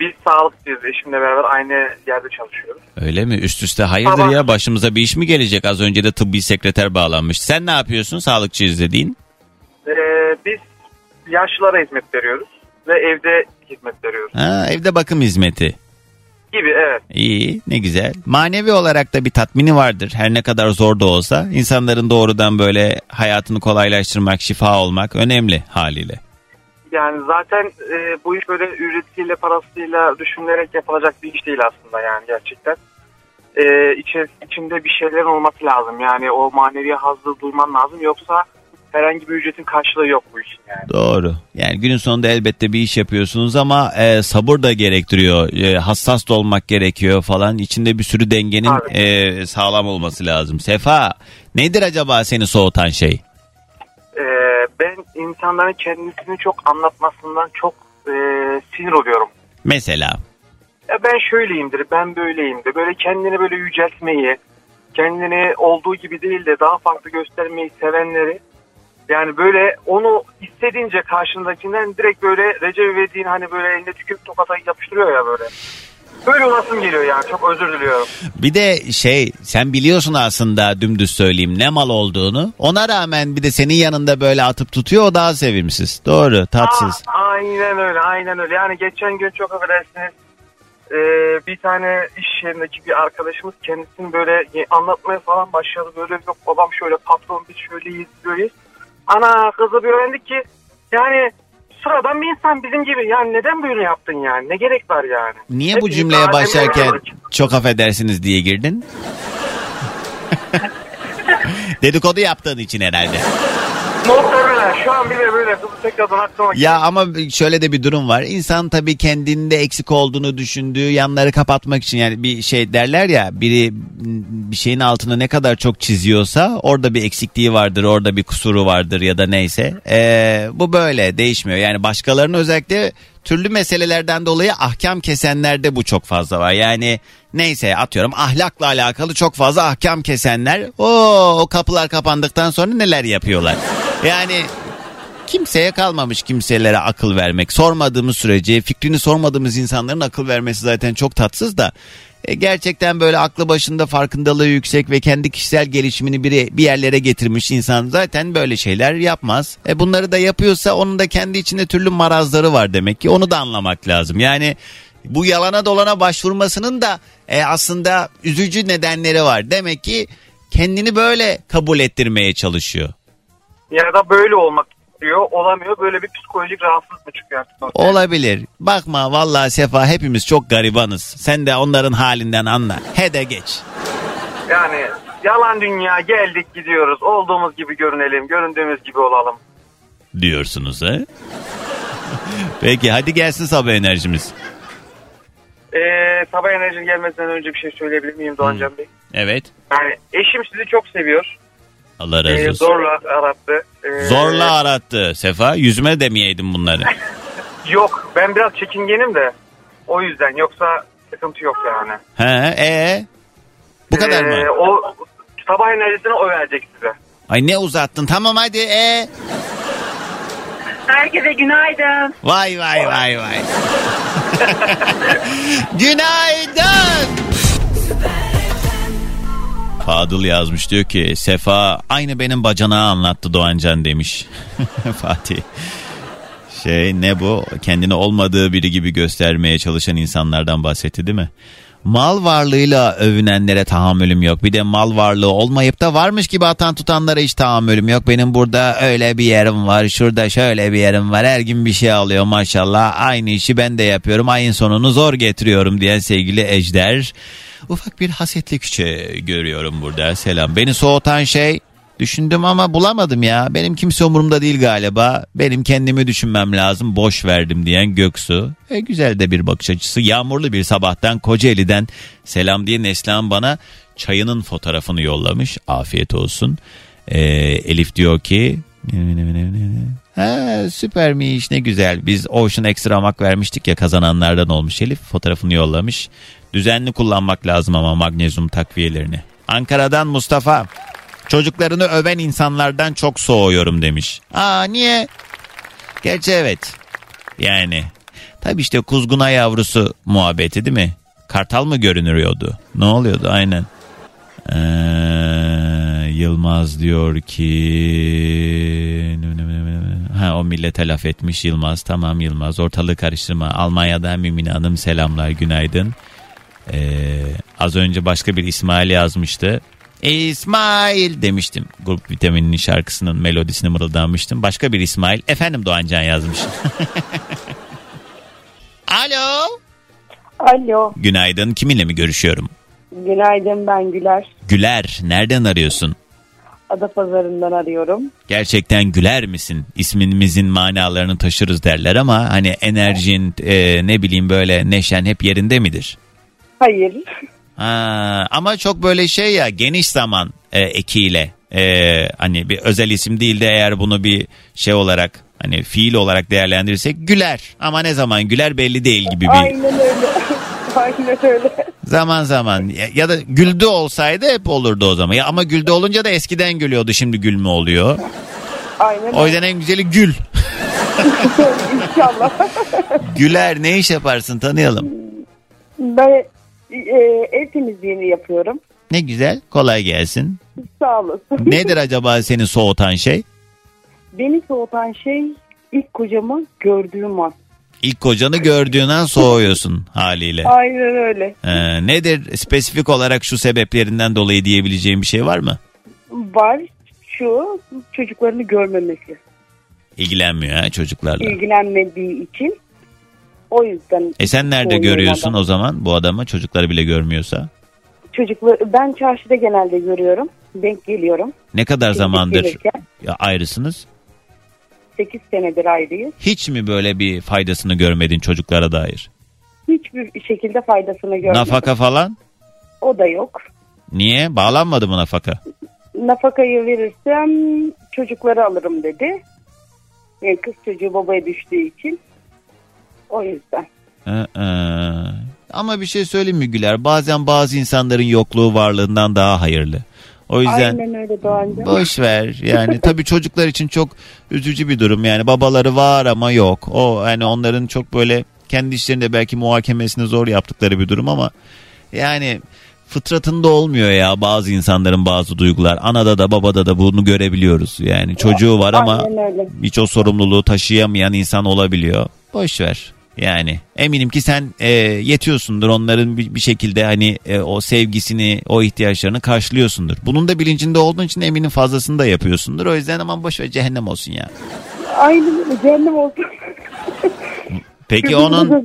Biz sağlıkçıyız eşimle beraber aynı yerde çalışıyoruz. Öyle mi? Üst üste hayırdır Tamam. ya başımıza bir iş mi gelecek? Az önce de tıbbi sekreter bağlanmış. Sen ne yapıyorsun sağlıkçıyız dediğin? Ee, biz yaşlılara hizmet veriyoruz ve evde hizmet veriyoruz. Ha, evde bakım hizmeti. Gibi evet. İyi ne güzel. Manevi olarak da bir tatmini vardır. Her ne kadar zor da olsa insanların doğrudan böyle hayatını kolaylaştırmak, şifa olmak önemli haliyle. Yani zaten e, bu iş böyle ücretiyle parasıyla düşünülerek yapılacak bir iş değil aslında yani gerçekten. E, içi- içinde bir şeylerin olması lazım yani o manevi hazzı duyman lazım yoksa herhangi bir ücretin karşılığı yok bu işin yani. Doğru. Yani günün sonunda elbette bir iş yapıyorsunuz ama e, sabır da gerektiriyor. E, hassas da olmak gerekiyor falan. İçinde bir sürü dengenin e, sağlam olması lazım. Sefa nedir acaba seni soğutan şey? Ben insanların kendisini çok anlatmasından çok e, sinir oluyorum. Mesela Ya ben şöyleyimdir, ben böyleyimdir. Böyle kendini böyle yüceltmeyi, kendini olduğu gibi değil de daha farklı göstermeyi sevenleri yani böyle onu istediğince karşındakinden direkt böyle Recep İvedik'in hani böyle elinde tükürük tokata yapıştırıyor ya böyle. Böyle olasım geliyor yani çok özür diliyorum. bir de şey sen biliyorsun aslında dümdüz söyleyeyim ne mal olduğunu. Ona rağmen bir de senin yanında böyle atıp tutuyor o daha sevimsiz. Doğru tatsız. Aa, aynen öyle aynen öyle. Yani geçen gün çok affedersiniz e, bir tane iş yerindeki bir arkadaşımız kendisini böyle anlatmaya falan başladı. Böyle yok babam şöyle patron biz şöyleyiz böyleyiz. Ana kızı bir öğrendik ki yani sıradan bir insan bizim gibi. Yani neden böyle yaptın yani? Ne gerek var yani? Niye bu Hepimiz cümleye başlarken çok affedersiniz diye girdin? Dedikodu yaptığın için herhalde. Muhtemelen şu an bile böyle tekrardan aklıma Ya ama şöyle de bir durum var. İnsan tabii kendinde eksik olduğunu düşündüğü yanları kapatmak için yani bir şey derler ya biri bir şeyin altını ne kadar çok çiziyorsa orada bir eksikliği vardır, orada bir kusuru vardır ya da neyse. Ee, bu böyle değişmiyor. Yani başkalarının özellikle türlü meselelerden dolayı ahkam kesenlerde bu çok fazla var. Yani neyse atıyorum ahlakla alakalı çok fazla ahkam kesenler o, kapılar kapandıktan sonra neler yapıyorlar. Yani kimseye kalmamış kimselere akıl vermek. Sormadığımız sürece fikrini sormadığımız insanların akıl vermesi zaten çok tatsız da. E, gerçekten böyle aklı başında farkındalığı yüksek ve kendi kişisel gelişimini bir, bir yerlere getirmiş insan zaten böyle şeyler yapmaz. E, bunları da yapıyorsa onun da kendi içinde türlü marazları var demek ki onu da anlamak lazım. Yani bu yalana dolana başvurmasının da e, aslında üzücü nedenleri var. Demek ki kendini böyle kabul ettirmeye çalışıyor. ya da böyle olmak istiyor olamıyor. Böyle bir psikolojik rahatsızlık mı çıkıyor artık? ortaya? Olabilir. Bakma vallahi Sefa hepimiz çok garibanız. Sen de onların halinden anla. He de geç. Yani yalan dünya geldik gidiyoruz. Olduğumuz gibi görünelim, göründüğümüz gibi olalım. Diyorsunuz ha? Peki hadi gelsin sabah enerjimiz. Ee, sabah enerji gelmesinden önce bir şey söyleyebilir miyim Doğancan Bey? Evet. Yani eşim sizi çok seviyor. Allah razı Ee, olsun. zorla arattı. Ee, Zorla arattı Sefa. Yüzüme demeyeydin bunları. Yok ben biraz çekingenim de. O yüzden yoksa sıkıntı yok yani. He e Bu kadar Ee, mı? O sabah enerjisini o verecek size. Ay ne uzattın tamam hadi e. Herkese günaydın. Vay vay vay vay. Günaydın. Fadıl yazmış diyor ki Sefa aynı benim bacanağı anlattı Doğancan demiş. Fatih. Şey ne bu kendini olmadığı biri gibi göstermeye çalışan insanlardan bahsetti değil mi? Mal varlığıyla övünenlere tahammülüm yok. Bir de mal varlığı olmayıp da varmış gibi atan tutanlara hiç tahammülüm yok. Benim burada öyle bir yerim var. Şurada şöyle bir yerim var. Her gün bir şey alıyor maşallah. Aynı işi ben de yapıyorum. Ayın sonunu zor getiriyorum diyen sevgili Ejder. Ufak bir hasetlik küçe görüyorum burada. Selam. Beni soğutan şey Düşündüm ama bulamadım ya. Benim kimse umurumda değil galiba. Benim kendimi düşünmem lazım. Boş verdim diyen Göksu. E, güzel de bir bakış açısı. Yağmurlu bir sabahtan Kocaeli'den selam diye Neslihan bana çayının fotoğrafını yollamış. Afiyet olsun. E, Elif diyor ki Ha, süpermiş ne güzel. Biz Ocean Extra mak vermiştik ya kazananlardan olmuş Elif. Fotoğrafını yollamış. Düzenli kullanmak lazım ama magnezyum takviyelerini. Ankara'dan Mustafa. Çocuklarını öven insanlardan çok soğuyorum demiş. Aa niye? Gerçi evet. Yani. Tabii işte kuzguna yavrusu muhabbeti değil mi? Kartal mı görünüyordu? Ne oluyordu? Aynen. Ee, Yılmaz diyor ki ha o millete laf etmiş Yılmaz. Tamam Yılmaz ortalığı karıştırma. Almanya'dan Mümine Hanım selamlar günaydın. Ee, az önce başka bir İsmail yazmıştı. İsmail demiştim. Grup vitamininin şarkısının melodisini mırıldanmıştım. Başka bir İsmail efendim Doğancan yazmış. Alo. Alo, günaydın kiminle mi görüşüyorum? Günaydın ben Güler. Güler nereden arıyorsun Adapazarı'ndan arıyorum. gerçekten güler misin? İsmimizin manalarını taşırız derler ama hani enerjin e, ne bileyim böyle neşen hep yerinde midir? Hayır, Ha, ama çok böyle şey ya geniş zaman e, ekiyle e, hani bir özel isim değil de eğer bunu bir şey olarak hani fiil olarak değerlendirirsek güler ama ne zaman güler belli değil gibi bir aynen öyle. Aynen öyle. zaman zaman ya, ya da güldü olsaydı hep olurdu o zaman ya ama güldü olunca da eskiden gülüyordu şimdi gülme oluyor Aynen o yüzden en güzeli gül İnşallah. güler ne iş yaparsın tanıyalım ben e, ev temizliğini yapıyorum. Ne güzel kolay gelsin. Sağ olasın. Nedir acaba seni soğutan şey? Beni soğutan şey ilk kocamı gördüğüm an. İlk kocanı gördüğün an soğuyorsun haliyle. Aynen öyle. Ee, nedir spesifik olarak şu sebeplerinden dolayı diyebileceğim bir şey var mı? Var şu çocuklarını görmemesi. İlgilenmiyor ha çocuklarla. ilgilenmediği için. O yüzden E sen nerede görüyorsun adam. o zaman bu adamı çocukları bile görmüyorsa? Çocukları ben çarşıda genelde görüyorum. Denk geliyorum. Ne kadar Şimdi zamandır gelirken ayrısınız? 8 senedir ayrıyız. Hiç mi böyle bir faydasını görmedin çocuklara dair? Hiçbir şekilde faydasını görmedim. Nafaka falan? O da yok. Niye? Bağlanmadı mı nafaka? Nafakayı verirsem çocukları alırım dedi. Yani kız çocuğu babaya düştüğü için. O yüzden. Ee, ama bir şey söyleyeyim mi Güler? Bazen bazı insanların yokluğu varlığından daha hayırlı. O yüzden Aynen öyle Doğancığım. boş ver. Yani tabii çocuklar için çok üzücü bir durum. Yani babaları var ama yok. O yani onların çok böyle kendi işlerinde belki muhakemesini zor yaptıkları bir durum ama yani fıtratında olmuyor ya bazı insanların bazı duygular. Anada da babada da bunu görebiliyoruz. Yani çocuğu var ama hiç o sorumluluğu taşıyamayan insan olabiliyor. Boş ver. Yani eminim ki sen e, yetiyorsundur onların bir, bir şekilde hani e, o sevgisini, o ihtiyaçlarını karşılıyorsundur. Bunun da bilincinde olduğun için eminim fazlasını da yapıyorsundur. O yüzden aman boş ver cehennem olsun ya. Aynen. Cehennem olsun. Peki onun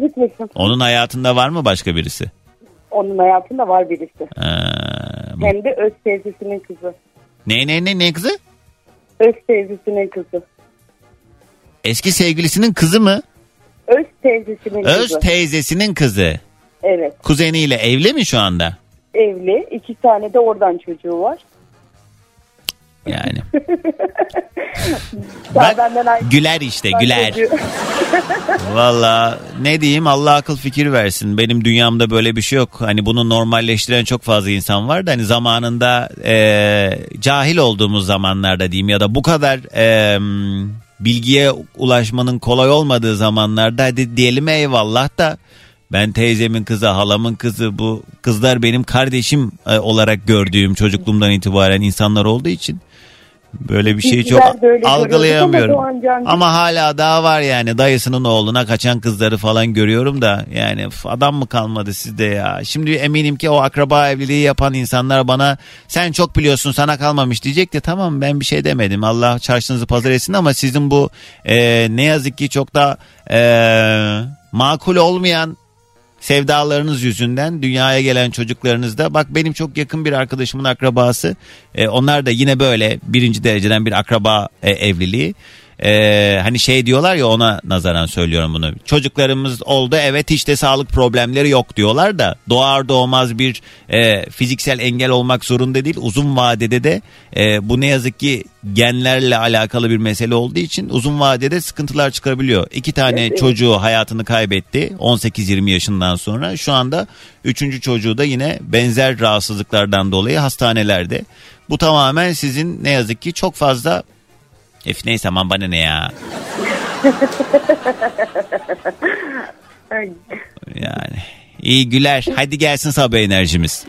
onun hayatında var mı başka birisi? Onun hayatında var birisi. Ee, Hem de öz teyzesinin kızı. ne ne ne ne kızı? Öz teyzesinin kızı. Eski sevgilisinin kızı mı? Öz teyzesinin Öz kızı. teyzesinin kızı. evet. Kuzeniyle evli mi şu anda? Evli. iki tane de oradan çocuğu var. Yani. Bak, güler işte güler. Valla ne diyeyim Allah akıl fikir versin. Benim dünyamda böyle bir şey yok. Hani bunu normalleştiren çok fazla insan var da hani zamanında e, cahil olduğumuz zamanlarda diyeyim ya da bu kadar e, bilgiye ulaşmanın kolay olmadığı zamanlarda hadi diyelim eyvallah da ben teyzemin kızı, halamın kızı bu kızlar benim kardeşim e, olarak gördüğüm çocukluğumdan itibaren insanlar olduğu için böyle bir şeyi çok algılayamıyorum. ama Ama hala daha var yani dayısının oğluna kaçan kızları falan görüyorum da yani adam mı kalmadı sizde ya. Şimdi eminim ki o akraba evliliği yapan insanlar bana sen çok biliyorsun sana kalmamış diyecek de tamam ben bir şey demedim. Allah çarşınızı pazar etsin ama sizin bu e, ne yazık ki çok da e, makul olmayan sevdalarınız yüzünden dünyaya gelen çocuklarınızda bak benim çok yakın bir arkadaşımın akrabası e, onlar da yine böyle birinci dereceden bir akraba e, evliliği e, hani şey diyorlar ya ona nazaran söylüyorum bunu. Çocuklarımız oldu evet hiç de sağlık problemleri yok diyorlar da doğar doğmaz bir e, fiziksel engel olmak zorunda değil. Uzun vadede de e, bu ne yazık ki genlerle alakalı bir mesele olduğu için uzun vadede sıkıntılar çıkarabiliyor. İki tane Evet. çocuğu hayatını kaybetti 18-20 yaşından sonra. Şu anda üçüncü çocuğu da yine benzer rahatsızlıklardan dolayı hastanelerde. Bu tamamen sizin ne yazık ki çok fazla Ef neyse aman bana ne ya. Yani iyi güler. Hadi gelsin sabah enerjimiz.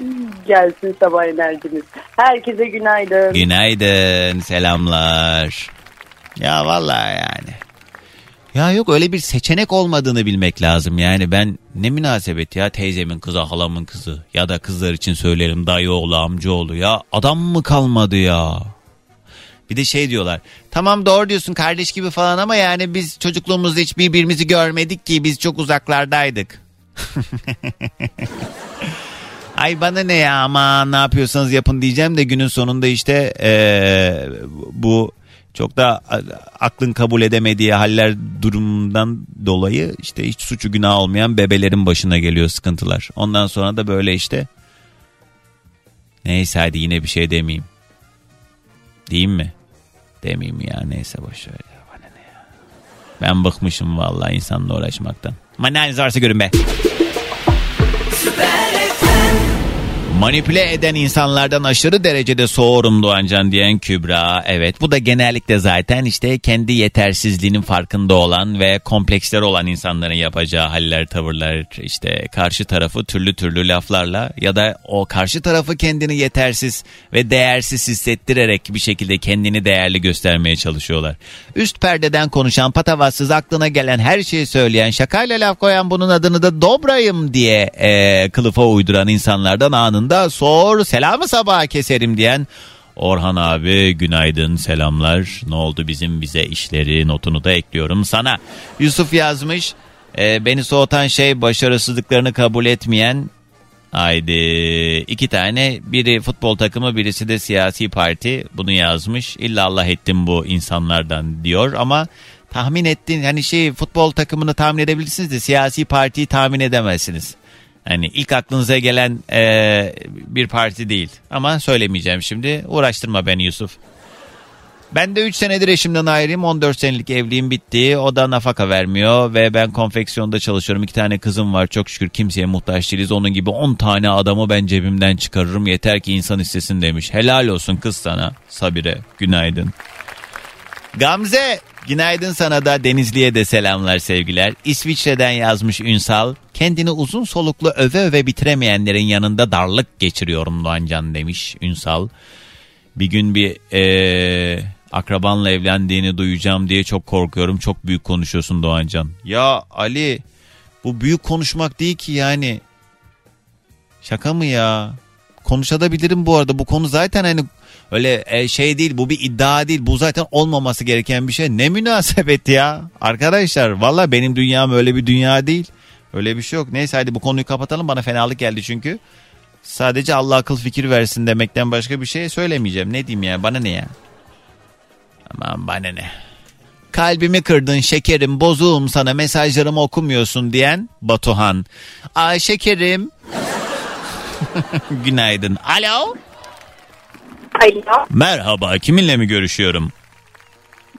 Gelsin sabah enerjimiz. Herkese günaydın. Günaydın. Selamlar. Ya vallahi yani. Ya yok öyle bir seçenek olmadığını bilmek lazım. Yani ben ne münasebet ya teyzemin kızı halamın kızı ya da kızlar için söylerim dayı oğlu amcaoğlu ya adam mı kalmadı ya? Bir de şey diyorlar. Tamam doğru diyorsun kardeş gibi falan ama yani biz çocukluğumuzda hiç birbirimizi görmedik ki biz çok uzaklardaydık. Ay bana ne ya ama ne yapıyorsanız yapın diyeceğim de günün sonunda işte eee, bu çok da aklın kabul edemediği haller durumundan dolayı işte hiç suçu günah olmayan bebelerin başına geliyor sıkıntılar. Ondan sonra da böyle işte neyse hadi yine bir şey demeyeyim. Diyeyim mi? Demeyeyim ya neyse boş ver ya bana ne ya. Ben bıkmışım vallahi insanla uğraşmaktan. Ama ne varsa görün be. Manipüle eden insanlardan aşırı derecede soğurum Doğancan diyen Kübra. Evet bu da genellikle zaten işte kendi yetersizliğinin farkında olan ve kompleksleri olan insanların yapacağı haller, tavırlar işte karşı tarafı türlü türlü laflarla ya da o karşı tarafı kendini yetersiz ve değersiz hissettirerek bir şekilde kendini değerli göstermeye çalışıyorlar. Üst perdeden konuşan patavatsız aklına gelen her şeyi söyleyen şakayla laf koyan bunun adını da dobrayım diye e, kılıfa uyduran insanlardan anında sor selamı sabaha keserim diyen Orhan abi günaydın selamlar ne oldu bizim bize işleri notunu da ekliyorum sana. Yusuf yazmış e, beni soğutan şey başarısızlıklarını kabul etmeyen Haydi iki tane biri futbol takımı birisi de siyasi parti bunu yazmış. İlla Allah ettim bu insanlardan diyor ama tahmin ettin hani şey futbol takımını tahmin edebilirsiniz de siyasi partiyi tahmin edemezsiniz. Hani ilk aklınıza gelen eee, bir parti değil ama söylemeyeceğim şimdi uğraştırma beni Yusuf. Ben de 3 senedir eşimden ayrıyım. 14 senelik evliliğim bitti. O da nafaka vermiyor ve ben konfeksiyonda çalışıyorum. İki tane kızım var. Çok şükür kimseye muhtaç değiliz. Onun gibi 10 tane adamı ben cebimden çıkarırım. Yeter ki insan istesin demiş. Helal olsun kız sana. Sabire günaydın. Gamze günaydın sana da Denizli'ye de selamlar sevgiler. İsviçre'den yazmış Ünsal. Kendini uzun soluklu öve öve bitiremeyenlerin yanında darlık geçiriyorum Doğancan demiş Ünsal. Bir gün bir eee, akrabanla evlendiğini duyacağım diye çok korkuyorum. Çok büyük konuşuyorsun Doğancan. Ya Ali bu büyük konuşmak değil ki yani. Şaka mı ya? Konuşabilirim bu arada. Bu konu zaten hani öyle e, şey değil bu bir iddia değil. Bu zaten olmaması gereken bir şey. Ne münasebet ya. Arkadaşlar valla benim dünyam öyle bir dünya değil. Öyle bir şey yok. Neyse hadi bu konuyu kapatalım. Bana fenalık geldi çünkü. Sadece Allah akıl fikir versin demekten başka bir şey söylemeyeceğim. Ne diyeyim ya bana ne ya? Aman bana ne? Kalbimi kırdın şekerim bozuğum sana mesajlarımı okumuyorsun diyen Batuhan. Ay şekerim. Günaydın. Alo. Alo. Merhaba kiminle mi görüşüyorum?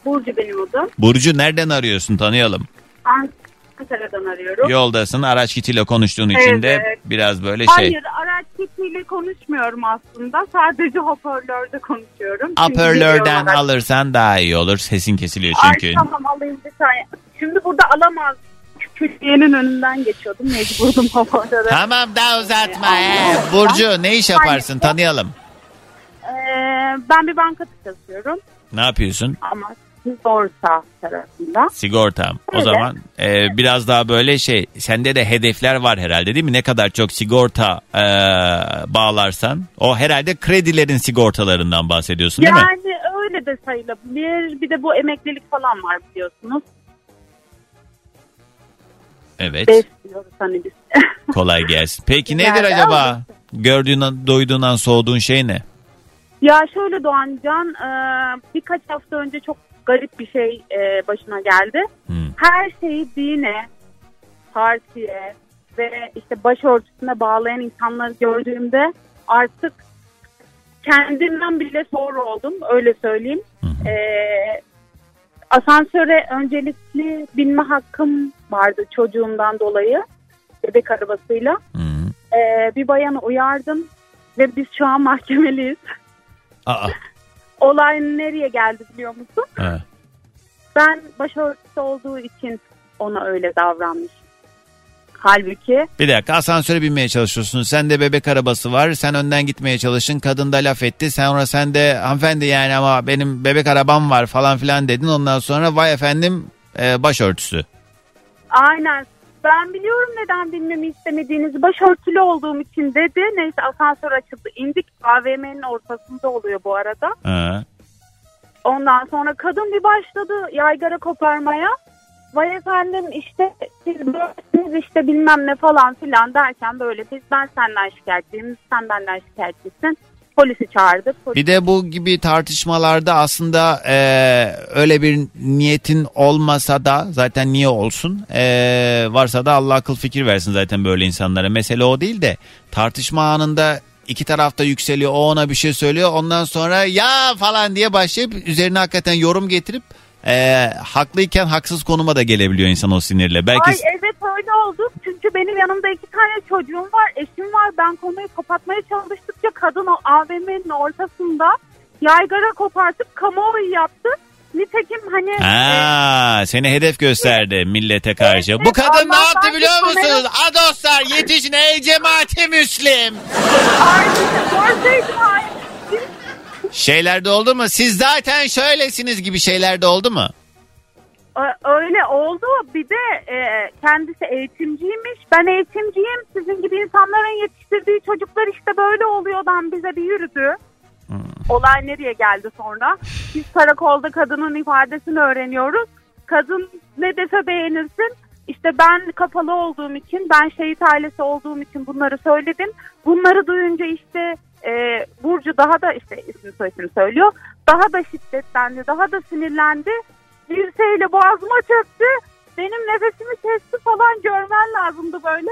Burcu benim adım. Burcu nereden arıyorsun tanıyalım. Ankara'dan arıyorum. Yoldasın araç kitiyle konuştuğun için de Evet. biraz böyle şey. Hayır araç kitiyle konuşmuyorum aslında. Sadece hoparlörde konuşuyorum. Çünkü Hoparlörden araç- alırsan daha iyi olur. Sesin kesiliyor çünkü. Ay tamam alayım bir saniye. Şimdi burada alamaz. Külliyenin önünden geçiyordum. Mecburdum hoparlöre. Tamam daha uzatma. Ee. Burcu ne iş yaparsın tanıyalım. Ee, ben bir bankada çalışıyorum. Ne yapıyorsun? Ama sigorta tarafında. Sigorta. O zaman e, biraz daha böyle şey sende de hedefler var herhalde değil mi? Ne kadar çok sigorta e, bağlarsan o herhalde kredilerin sigortalarından bahsediyorsun değil mi? Yani öyle de sayılabilir. Bir de bu emeklilik falan var biliyorsunuz. Evet. Besliyoruz hani biz. Kolay gelsin. Peki Yani nedir acaba? aldım. Gördüğünden, duyduğundan soğuduğun şey ne? Ya şöyle Doğancan e, birkaç hafta önce çok garip bir şey e, başına geldi. Her şeyi dine, partiye ve işte başörtüsüne bağlayan insanları gördüğümde artık kendimden bile soru oldum öyle söyleyeyim. E, asansöre öncelikli binme hakkım vardı çocuğumdan dolayı bebek arabasıyla. E, bir bayanı uyardım ve biz şu an mahkemeliyiz. Aa. Olay nereye geldi biliyor musun? Ha. Ben başörtüsü olduğu için ona öyle davranmış. Halbuki Bir dakika asansöre binmeye çalışıyorsun. Sen de bebek arabası var. Sen önden gitmeye çalışın. Kadın da laf etti. Sonra sen de hanımefendi yani ama benim bebek arabam var falan filan dedin. Ondan sonra vay efendim e, başörtüsü. aynen ben biliyorum neden bilmemi istemediğinizi başörtülü olduğum için dedi. Neyse asansör açıldı indik AVM'nin ortasında oluyor bu arada. Ha. Ondan sonra kadın bir başladı yaygara koparmaya. Vay efendim işte siz böylesiniz işte bilmem ne falan filan derken böyle biz ben senden şikayetçiyim sen benden şikayetçisin. Polisi çağırdık. Polis Bir de bu gibi tartışmalarda aslında e, öyle bir niyetin olmasa da zaten niye olsun E, varsa da Allah akıl fikir versin zaten böyle insanlara. Mesele o değil de tartışma anında iki tarafta yükseliyor o ona bir şey söylüyor ondan sonra ya falan diye başlayıp üzerine hakikaten yorum getirip e, haklıyken haksız konuma da gelebiliyor insan o sinirle. Belki Ay evet öyle oldu. Çünkü benim yanımda iki tane çocuğum var, eşim var. Ben konuyu kapatmaya çalıştıkça kadın o AVM'nin ortasında yaygara kopartıp kamuoyu yaptı. Nitekim hani Ha, seni hedef gösterdi millete karşı. Evet, Bu kadın ne yaptı biliyor kamera- musunuz? A dostlar yetişin ey cemaati müslim. görseydim ay. Şeylerde oldu mu? Siz zaten şöylesiniz gibi şeylerde oldu mu? Öyle oldu. Bir de e, kendisi eğitimciymiş. Ben eğitimciyim. Sizin gibi insanların yetiştirdiği çocuklar işte böyle oluyordan bize bir yürüdü. Olay nereye geldi sonra? Biz karakolda kadının ifadesini öğreniyoruz. Kadın ne dese beğenirsin. İşte ben kapalı olduğum için, ben şehit ailesi olduğum için bunları söyledim. Bunları duyunca işte e, Burcu daha da işte isim soyisim söylüyor. Daha da şiddetlendi, daha da sinirlendi. Dirseğiyle boğazıma çöktü. Benim nefesimi kesti falan görmen lazımdı böyle.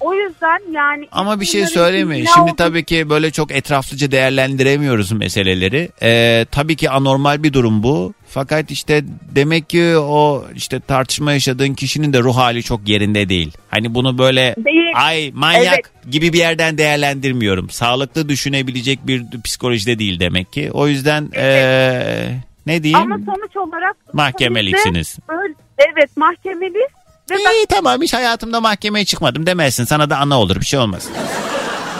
O yüzden yani... Ama bir şey içinde Şimdi olduğu- tabii ki böyle çok etraflıca değerlendiremiyoruz meseleleri. Ee, tabii ki anormal bir durum bu. Fakat işte demek ki o işte tartışma yaşadığın kişinin de ruh hali çok yerinde değil. Hani bunu böyle Değil. ay manyak Evet. gibi bir yerden değerlendirmiyorum. Sağlıklı düşünebilecek bir psikolojide değil demek ki. O yüzden ee, ne diyeyim? Ama sonuç olarak... Mahkemeliksiniz. evet mahkemeliyiz. Ve ben İyi tamam hiç hayatımda mahkemeye çıkmadım demezsin. Sana da ana olur bir şey olmaz.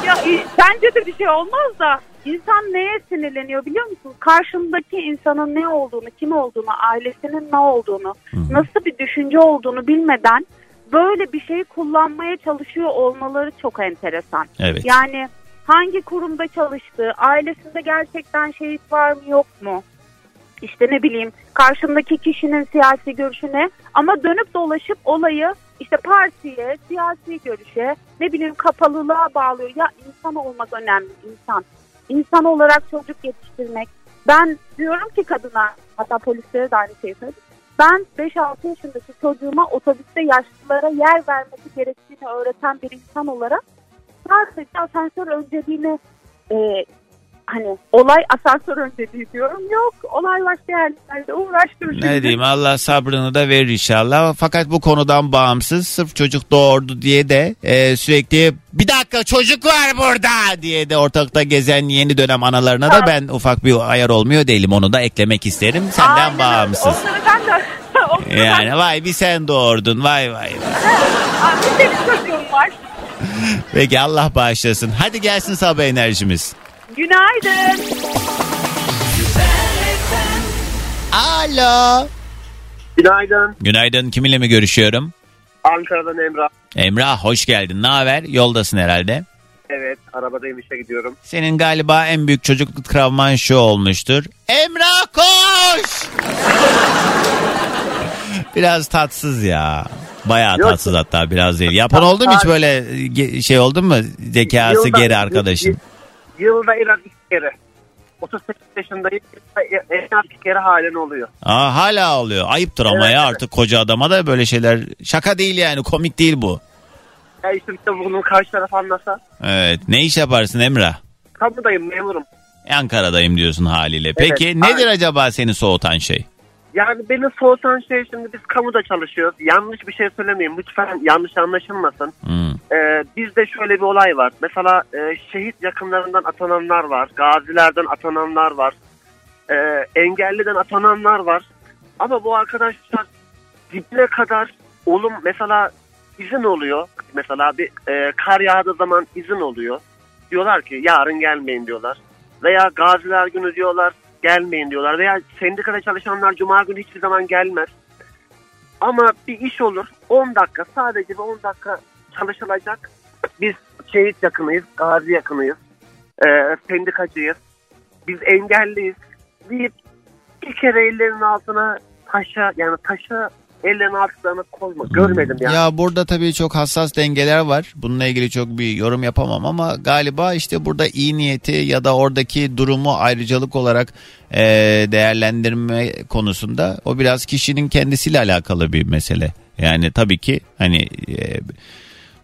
Ya, bence de bir şey olmaz da insan neye sinirleniyor biliyor musun? Karşındaki insanın ne olduğunu, kim olduğunu, ailesinin ne olduğunu, nasıl bir düşünce olduğunu bilmeden böyle bir şeyi kullanmaya çalışıyor olmaları çok enteresan. Evet. Yani hangi kurumda çalıştığı, ailesinde gerçekten şehit var mı yok mu? İşte ne bileyim karşımdaki kişinin siyasi görüşü ne? Ama dönüp dolaşıp olayı işte partiye, siyasi görüşe, ne bileyim kapalılığa bağlıyor. Ya insan olmak önemli, insan. İnsan olarak çocuk yetiştirmek. Ben diyorum ki kadına, hatta polislere de aynı şeyi söyledim. Ben 5-6 yaşındaki çocuğuma otobüste yaşlılara yer vermesi gerektiğini öğreten bir insan olarak sadece asansör önceliğini e, hani olay asansör önceliği diyorum. Yok olay başka yerlerde uğraştırıcı. Ne diyeyim Allah sabrını da verir inşallah. Fakat bu konudan bağımsız sırf çocuk doğurdu diye de e, sürekli bir dakika çocuk var burada diye de ortalıkta gezen yeni dönem analarına da ben ufak bir ayar olmuyor değilim. Onu da eklemek isterim. Senden Aynen bağımsız. Onları ben de Yani vay bir sen doğurdun vay vay. bir benim çocuğum var. Peki Allah bağışlasın. Hadi gelsin sabah enerjimiz. Günaydın. Alo. Günaydın. Günaydın kiminle mi görüşüyorum? Ankara'dan Emrah. Emrah hoş geldin. Ne haber? Yoldasın herhalde. Evet arabadayım işe gidiyorum. Senin galiba en büyük çocukluk travman şu olmuştur. Emrah koş! biraz tatsız ya. Bayağı Yok. tatsız hatta biraz değil. Yapan oldu mu hiç böyle ge- şey oldu mu? Zekası Yılda- geri arkadaşın. Yılda en az iki kere. 38 yaşındayım. En az bir kere halen oluyor. Aa, hala oluyor. Ayıptır ama Evet, ya evet. artık koca adama da böyle şeyler. Şaka değil yani komik değil bu. Ya işte bir de bunu karşı taraf anlasa. Evet. Ne iş yaparsın Emrah? Kamudayım memurum. Ankara'dayım diyorsun haliyle. Peki Evet, nedir aynen. acaba seni soğutan şey? Yani beni soğutan şey şimdi biz kamuda çalışıyoruz. Yanlış bir şey söylemeyeyim. Lütfen yanlış anlaşılmasın. Hmm. Ee, bizde şöyle bir olay var. Mesela e, şehit yakınlarından atananlar var. Gazilerden atananlar var. E, engelliden atananlar var. Ama bu arkadaşlar dibine kadar olum mesela izin oluyor. Mesela bir e, kar yağdığı zaman izin oluyor. Diyorlar ki yarın gelmeyin diyorlar. Veya gaziler günü diyorlar gelmeyin diyorlar. Veya sendikada çalışanlar cuma günü hiçbir zaman gelmez. Ama bir iş olur 10 dakika sadece bir 10 dakika çalışılacak. Biz şehit yakınıyız, gazi yakınıyız, e, sendikacıyız, biz engelliyiz deyip bir kere ellerinin altına taşa yani taşa ellerinin altına koyma. Görmedim yani. Ya burada tabii çok hassas dengeler var. Bununla ilgili çok bir yorum yapamam ama galiba işte burada iyi niyeti ya da oradaki durumu ayrıcalık olarak e, değerlendirme konusunda o biraz kişinin kendisiyle alakalı bir mesele. Yani tabii ki hani e,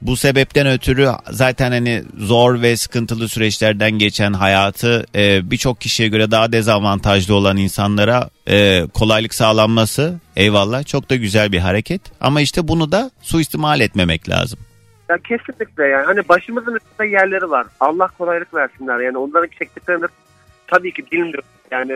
bu sebepten ötürü zaten hani zor ve sıkıntılı süreçlerden geçen hayatı e, birçok kişiye göre daha dezavantajlı olan insanlara e, kolaylık sağlanması eyvallah çok da güzel bir hareket. Ama işte bunu da suistimal etmemek lazım. Ya kesinlikle yani hani başımızın üstünde yerleri var. Allah kolaylık versinler yani onların çektiklerini tabii ki bilmiyorum yani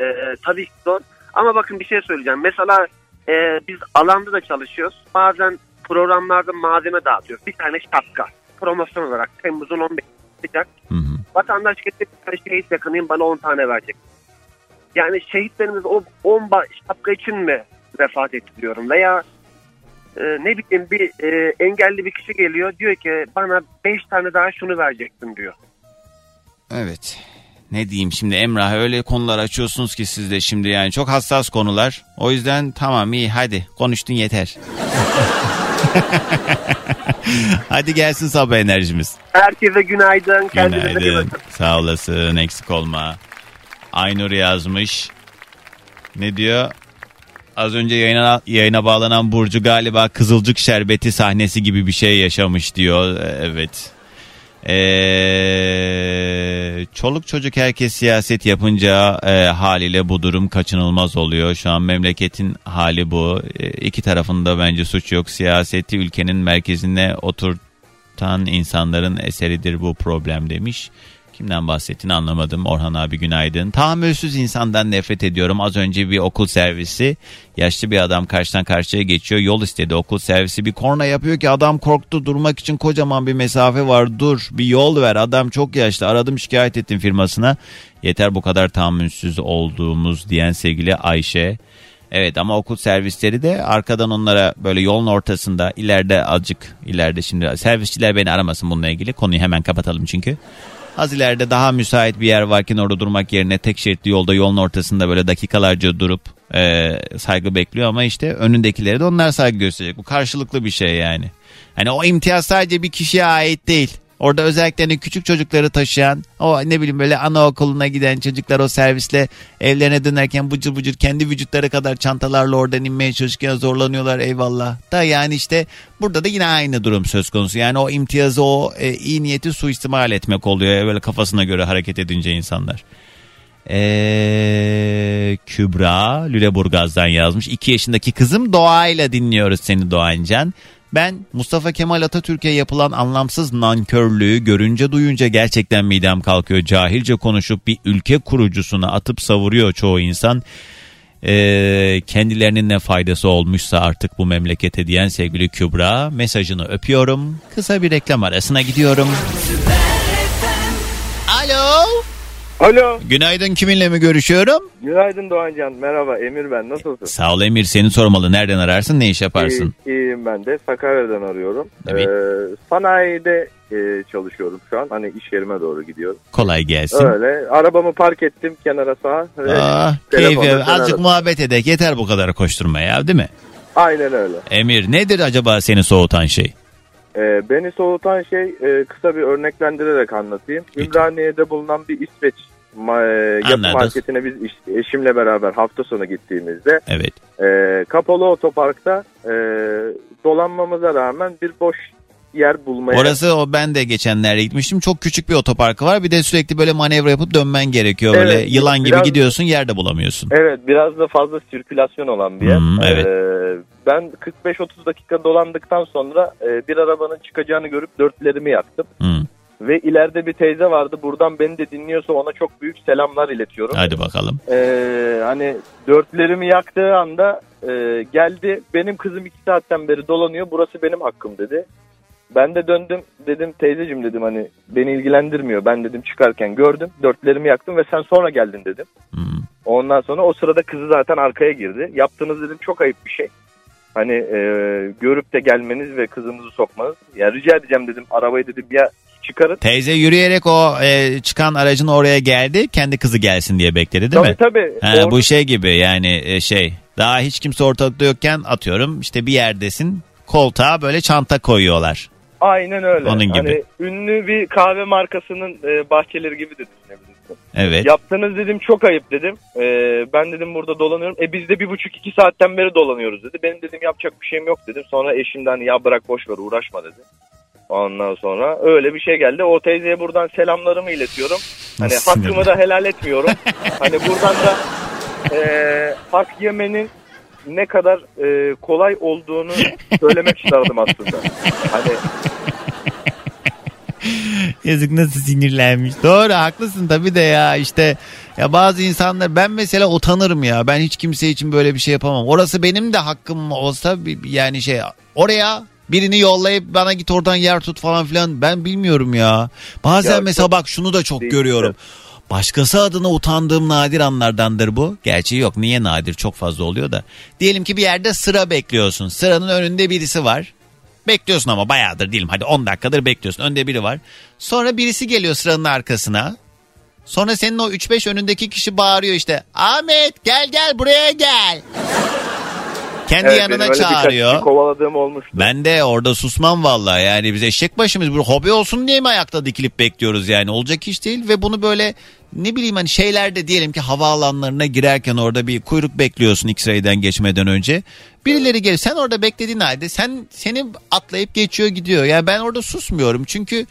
e, tabii ki zor. Ama bakın bir şey söyleyeceğim. Mesela e, biz alanda da çalışıyoruz. Bazen programlarda malzeme dağıtıyoruz. Bir tane şapka promosyon olarak Temmuz'un 15 çıkacak. Vatandaş getirip bir tane şehit yakınıyım bana 10 tane verecek. Yani şehitlerimiz o 10 ba- şapka için mi vefat etti diyorum veya e, ne bileyim bir e, engelli bir kişi geliyor diyor ki bana 5 tane daha şunu verecektin diyor. Evet. Ne diyeyim şimdi Emrah öyle konular açıyorsunuz ki siz de şimdi yani çok hassas konular. O yüzden tamam iyi hadi konuştun yeter. hadi gelsin sabah enerjimiz. Herkese günaydın. Kendinize Günaydın. Sağ olasın eksik olma. Aynur yazmış. Ne diyor? Az önce yayına, yayına bağlanan Burcu galiba Kızılcık Şerbeti sahnesi gibi bir şey yaşamış diyor. Evet. Ee, çoluk çocuk herkes siyaset yapınca e, haliyle bu durum kaçınılmaz oluyor. Şu an memleketin hali bu. E, iki tarafında bence suç yok. Siyaseti ülkenin merkezine oturtan insanların eseridir bu problem demiş. Kimden bahsettiğini anlamadım. Orhan abi günaydın. Tahammülsüz insandan nefret ediyorum. Az önce bir okul servisi. Yaşlı bir adam karşıdan karşıya geçiyor. Yol istedi okul servisi. Bir korna yapıyor ki adam korktu. Durmak için kocaman bir mesafe var. Dur bir yol ver. Adam çok yaşlı. Aradım şikayet ettim firmasına. Yeter bu kadar tahammülsüz olduğumuz diyen sevgili Ayşe. Evet ama okul servisleri de arkadan onlara böyle yolun ortasında ileride azıcık ileride şimdi servisçiler beni aramasın bununla ilgili konuyu hemen kapatalım çünkü. Az ileride daha müsait bir yer varken orada durmak yerine tek şeritli yolda yolun ortasında böyle dakikalarca durup e, saygı bekliyor ama işte önündekilere de onlar saygı gösterecek. Bu karşılıklı bir şey yani. Hani o imtiyaz sadece bir kişiye ait değil. Orada özellikle hani küçük çocukları taşıyan o ne bileyim böyle anaokuluna giden çocuklar o servisle evlerine dönerken bıcır bıcır kendi vücutları kadar çantalarla oradan inmeye çalışırken zorlanıyorlar eyvallah. Da yani işte burada da yine aynı durum söz konusu. Yani o imtiyazı o e, iyi niyeti suistimal etmek oluyor böyle kafasına göre hareket edince insanlar. Ee, Kübra Lüleburgaz'dan yazmış. 2 yaşındaki kızım doğayla dinliyoruz seni Doğancan. Ben Mustafa Kemal Atatürk'e yapılan anlamsız nankörlüğü görünce duyunca gerçekten midem kalkıyor. Cahilce konuşup bir ülke kurucusuna atıp savuruyor çoğu insan. Ee, kendilerinin ne faydası olmuşsa artık bu memlekete diyen sevgili Kübra mesajını öpüyorum. Kısa bir reklam arasına gidiyorum. Alo. Alo. Günaydın kiminle mi görüşüyorum? Günaydın Doğancan. Merhaba Emir ben. Nasılsın? Sağ ol Emir seni sormalı. Nereden ararsın ne iş yaparsın? İyi, iyiyim ben de. Sakarya'dan arıyorum. Evet. Ee, sanayide e, çalışıyorum şu an. Hani iş yerime doğru gidiyorum. Kolay gelsin. Öyle. Arabamı park ettim kenara sağa. ve Ah, telefonla keyfi seni azıcık muhabbet edek yeter bu kadar koşturma ya değil mi? Aynen öyle. Emir nedir acaba seni soğutan şey? Ee, beni soğutan şey e, kısa bir örneklendirerek anlatayım. Ümraniye'de bulunan bir İsveç ma- yapı Anladım. marketine biz iş- eşimle beraber hafta sonu gittiğimizde Evet. e, kapalı otoparkta e, dolanmamıza rağmen bir boş yer bulmaya Orası o ben de geçenlerde gitmiştim. Çok küçük bir otoparkı var. Bir de sürekli böyle manevra yapıp dönmen gerekiyor. Böyle Evet, yılan gibi biraz- gidiyorsun yerde bulamıyorsun. Evet biraz da fazla sirkülasyon olan bir yer. Hmm, evet. Ee, ben 45-30 dakika dolandıktan sonra e, bir arabanın çıkacağını görüp dörtlerimi yaktım. Hmm. Ve ileride bir teyze vardı. Buradan beni de dinliyorsa ona çok büyük selamlar iletiyorum. Hadi bakalım. Ee, hani dörtlerimi yaktığı anda e, geldi. Benim kızım iki saatten beri dolanıyor. Burası benim hakkım dedi. Ben de döndüm dedim teyzeciğim dedim hani beni ilgilendirmiyor. Ben dedim çıkarken gördüm dörtlerimi yaktım ve sen sonra geldin dedim. Ondan sonra o sırada kızı zaten arkaya girdi. Yaptığınız dedim çok ayıp bir şey. Hani e, görüp de gelmeniz ve kızımızı sokmanız. Ya rica edeceğim dedim arabayı dedim ya çıkarın. Teyze yürüyerek o e, çıkan aracın oraya geldi. Kendi kızı gelsin diye bekledi değil tabii mi? tabii. Ha, Orada- bu şey gibi yani e, şey daha hiç kimse ortalıkta yokken atıyorum işte bir yerdesin koltuğa böyle çanta koyuyorlar. Aynen öyle. Onun gibi. Hani ünlü bir kahve markasının e, bahçeleri gibi de düşünebilirsin. Evet. Yaptığınız dedim çok ayıp dedim. E, ben dedim burada dolanıyorum. E biz de bir buçuk iki saatten beri dolanıyoruz dedi. Benim dedim yapacak bir şeyim yok dedim. Sonra eşim de hani ya bırak boş ver uğraşma dedi. Ondan sonra öyle bir şey geldi. O teyzeye buradan selamlarımı iletiyorum. Hani Nasıl hakkımı sinirli? da helal etmiyorum. hani buradan da e, hak yemenin ne kadar e, kolay olduğunu söylemek isterdim aslında. Hani Yazık nasıl sinirlenmiş. Doğru haklısın tabii de ya işte ya bazı insanlar ben mesela utanırım ya. Ben hiç kimse için böyle bir şey yapamam. Orası benim de hakkım olsa yani şey oraya birini yollayıp bana git oradan yer tut falan filan ben bilmiyorum ya. Bazen Ya mesela bak şunu da çok değişik. görüyorum. Başkası adına utandığım nadir anlardandır bu. Gerçi yok niye nadir çok fazla oluyor da. Diyelim ki bir yerde sıra bekliyorsun. Sıranın önünde birisi var. Bekliyorsun ama bayağıdır değilim. Hadi 10 dakikadır bekliyorsun. Önde biri var. Sonra birisi geliyor sıranın arkasına. Sonra senin o 3-5 önündeki kişi bağırıyor işte. Ahmet gel gel buraya gel. Kendi Evet, yanına çağırıyor. kovaladığım olmuştu. Ben de orada susmam vallahi yani biz eşek başımız bir hobi olsun diye mi ayakta dikilip bekliyoruz yani olacak iş değil ve bunu böyle ne bileyim hani şeylerde diyelim ki havaalanlarına girerken orada bir kuyruk bekliyorsun X-ray'den geçmeden önce. Birileri gelir sen orada beklediğin halde sen seni atlayıp geçiyor gidiyor. Yani ben orada susmuyorum çünkü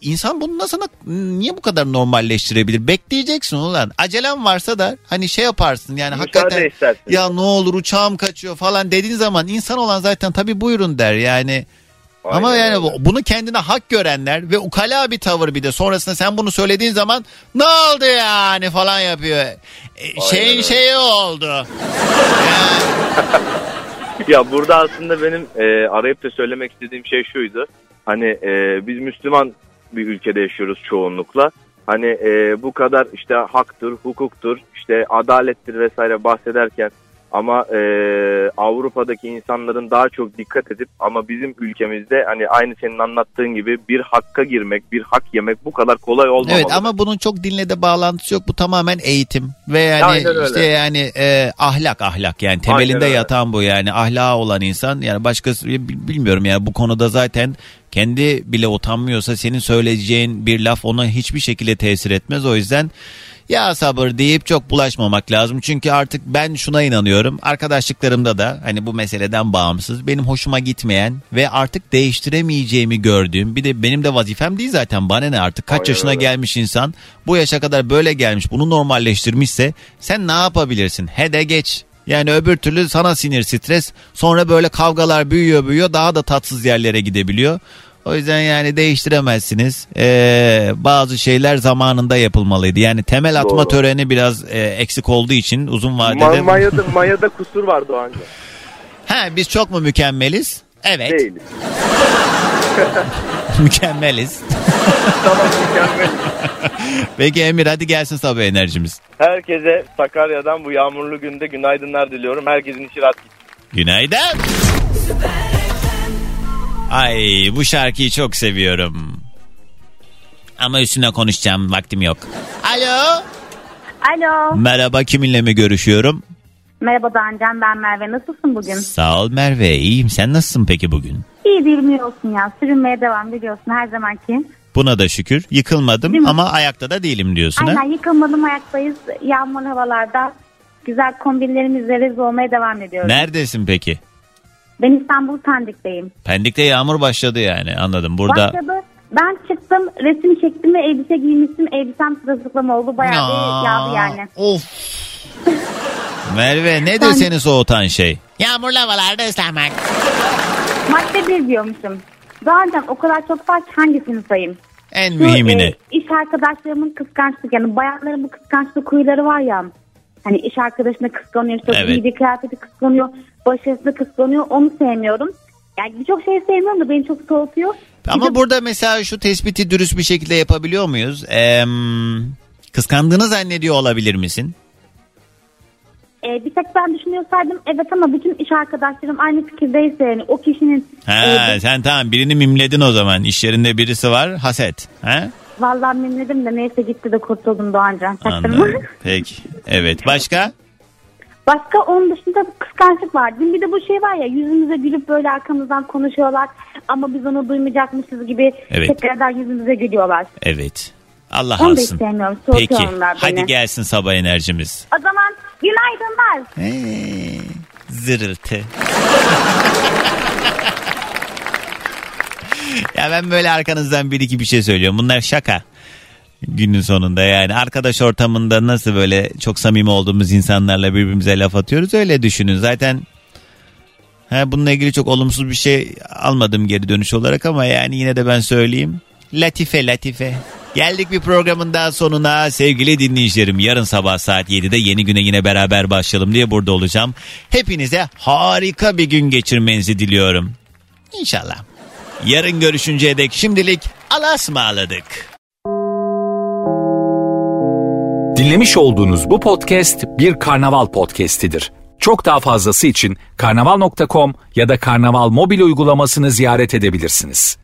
İnsan bunu nasıl niye bu kadar normalleştirebilir? Bekleyeceksin ulan. Acelen varsa da hani şey yaparsın yani Müsaade hakikaten istersin. ya ne olur uçağım kaçıyor falan dediğin zaman insan olan zaten tabii buyurun der yani. Ama yani bu- bunu kendine hak görenler ve ukala bir tavır bir de sonrasında sen bunu söylediğin zaman ne oldu yani falan yapıyor. E, şeyin şeyi oldu. ya burada aslında benim e, arayıp da söylemek istediğim şey şuydu. Hani e, biz Müslüman bir ülkede yaşıyoruz çoğunlukla. Hani e, bu kadar işte haktır, hukuktur, işte adalettir vesaire bahsederken ama e, Avrupa'daki insanların daha çok dikkat edip ama bizim ülkemizde hani aynı senin anlattığın gibi bir hakka girmek, bir hak yemek bu kadar kolay olmamalı. Evet ama bunun çok dinle de bağlantısı yok. Bu tamamen eğitim ve yani Aynen öyle. işte yani e, ahlak ahlak yani temelinde Aynen öyle. yatan bu yani ahlakı olan insan yani başkası bil- bilmiyorum yani bu konuda zaten kendi bile utanmıyorsa senin söyleyeceğin bir laf ona hiçbir şekilde tesir etmez. O yüzden ya sabır deyip çok bulaşmamak lazım. Çünkü artık ben şuna inanıyorum. Arkadaşlıklarımda da hani bu meseleden bağımsız benim hoşuma gitmeyen ve artık değiştiremeyeceğimi gördüğüm bir de benim de vazifem değil zaten bana ne artık kaç Aynen yaşına öyle. gelmiş insan bu yaşa kadar böyle gelmiş bunu normalleştirmişse sen ne yapabilirsin? He de geç. Yani öbür türlü sana sinir stres sonra böyle kavgalar büyüyor büyüyor daha da tatsız yerlere gidebiliyor. O yüzden yani değiştiremezsiniz. Ee, bazı şeyler zamanında yapılmalıydı. Yani temel atma Doğru. töreni biraz e, eksik olduğu için uzun vadede... Ma- mayada, mayada kusur vardı o anca. Ha, biz çok mu mükemmeliz? Evet. Değiliz. mükemmeliz. tamam mükemmel. Peki Emir hadi gelsin sabah enerjimiz. Herkese Sakarya'dan bu yağmurlu günde günaydınlar diliyorum. Herkesin işi rahat gitsin. Günaydın. Ay bu şarkıyı çok seviyorum. Ama üstüne konuşacağım vaktim yok. Alo. Alo. Merhaba kiminle mi görüşüyorum? Merhaba Dancan ben Merve. Nasılsın bugün? Sağ ol Merve iyiyim sen nasılsın peki bugün? İyi bilmiyorsun ya. Sürünmeye devam biliyorsun her zamanki. Buna da şükür. Yıkılmadım Değil mi? ama ayakta da değilim diyorsun ha. Aynen yıkılmadım ayaktayız. Yağmurlu havalarda güzel kombinlerimizle rezil olmaya devam ediyoruz. Neredesin peki? Ben İstanbul Pendik'teyim. Pendik'te yağmur başladı yani anladım. Burada Başladı. Ben çıktım resim çektim ve elbise giymiştim. Elbisem sırılsıklam oldu. Bayağı Aa, bir yağdı yani. Of. Merve nedir Ben- seni soğutan şey? Yağmurlu havalarda ıslanmak. Madde bir diyormuşum. Zaten o kadar çok var ki hangisini sayayım? En Şu, mühimini. e, iş arkadaşlarımın kıskançlık yani bayanların bu kıskançlık huyları var ya. Hani iş arkadaşını kıskanıyor, çok Evet. iyi bir kıyafeti kıskanıyor, başarısını kıskanıyor. Onu sevmiyorum. Yani birçok şeyi sevmiyorum da beni çok soğutuyor. Ama burada mesela şu tespiti dürüst bir şekilde yapabiliyor muyuz? Ee, kıskandığını zannediyor olabilir misin? E, bir tek ben düşünüyorsaydım evet ama bütün iş arkadaşlarım aynı fikirdeyse yani o kişinin Ha, e, sen tamam birini mimledin o zaman. İş yerinde birisi var haset. Ha? Vallahi memnunum da neyse gitti de kurtuldum Doğancan. Çaktırma. Anladım. Peki. Evet. Başka? Başka onun dışında kıskançlık var. Bir de bu şey var ya yüzümüze gülüp böyle arkamızdan konuşuyorlar ama biz onu duymayacakmışız gibi Evet. tekrardan yüzümüze gülüyorlar. Evet. Allah Onu da alsın. istemiyorum. Peki. Soğutuyorlar beni. Hadi gelsin sabah enerjimiz. O zaman günaydınlar. Zırıltı. ya ben böyle arkanızdan bir iki bir şey söylüyorum. Bunlar şaka. Günün sonunda yani arkadaş ortamında nasıl böyle çok samimi olduğumuz insanlarla birbirimize laf atıyoruz öyle düşünün. Zaten ha, bununla ilgili çok olumsuz bir şey almadım geri dönüş olarak ama yani yine de ben söyleyeyim. Latife latife. Geldik bir programın daha sonuna sevgili dinleyicilerim. Yarın sabah saat 7'de yeni güne yine beraber başlayalım diye burada olacağım. Hepinize harika bir gün geçirmenizi diliyorum. İnşallah. Yarın görüşünceye dek şimdilik Allah'a ısmarladık. Dinlemiş olduğunuz bu podcast bir karnaval podcastidir. Çok daha fazlası için karnaval.com ya da karnaval mobil uygulamasını ziyaret edebilirsiniz.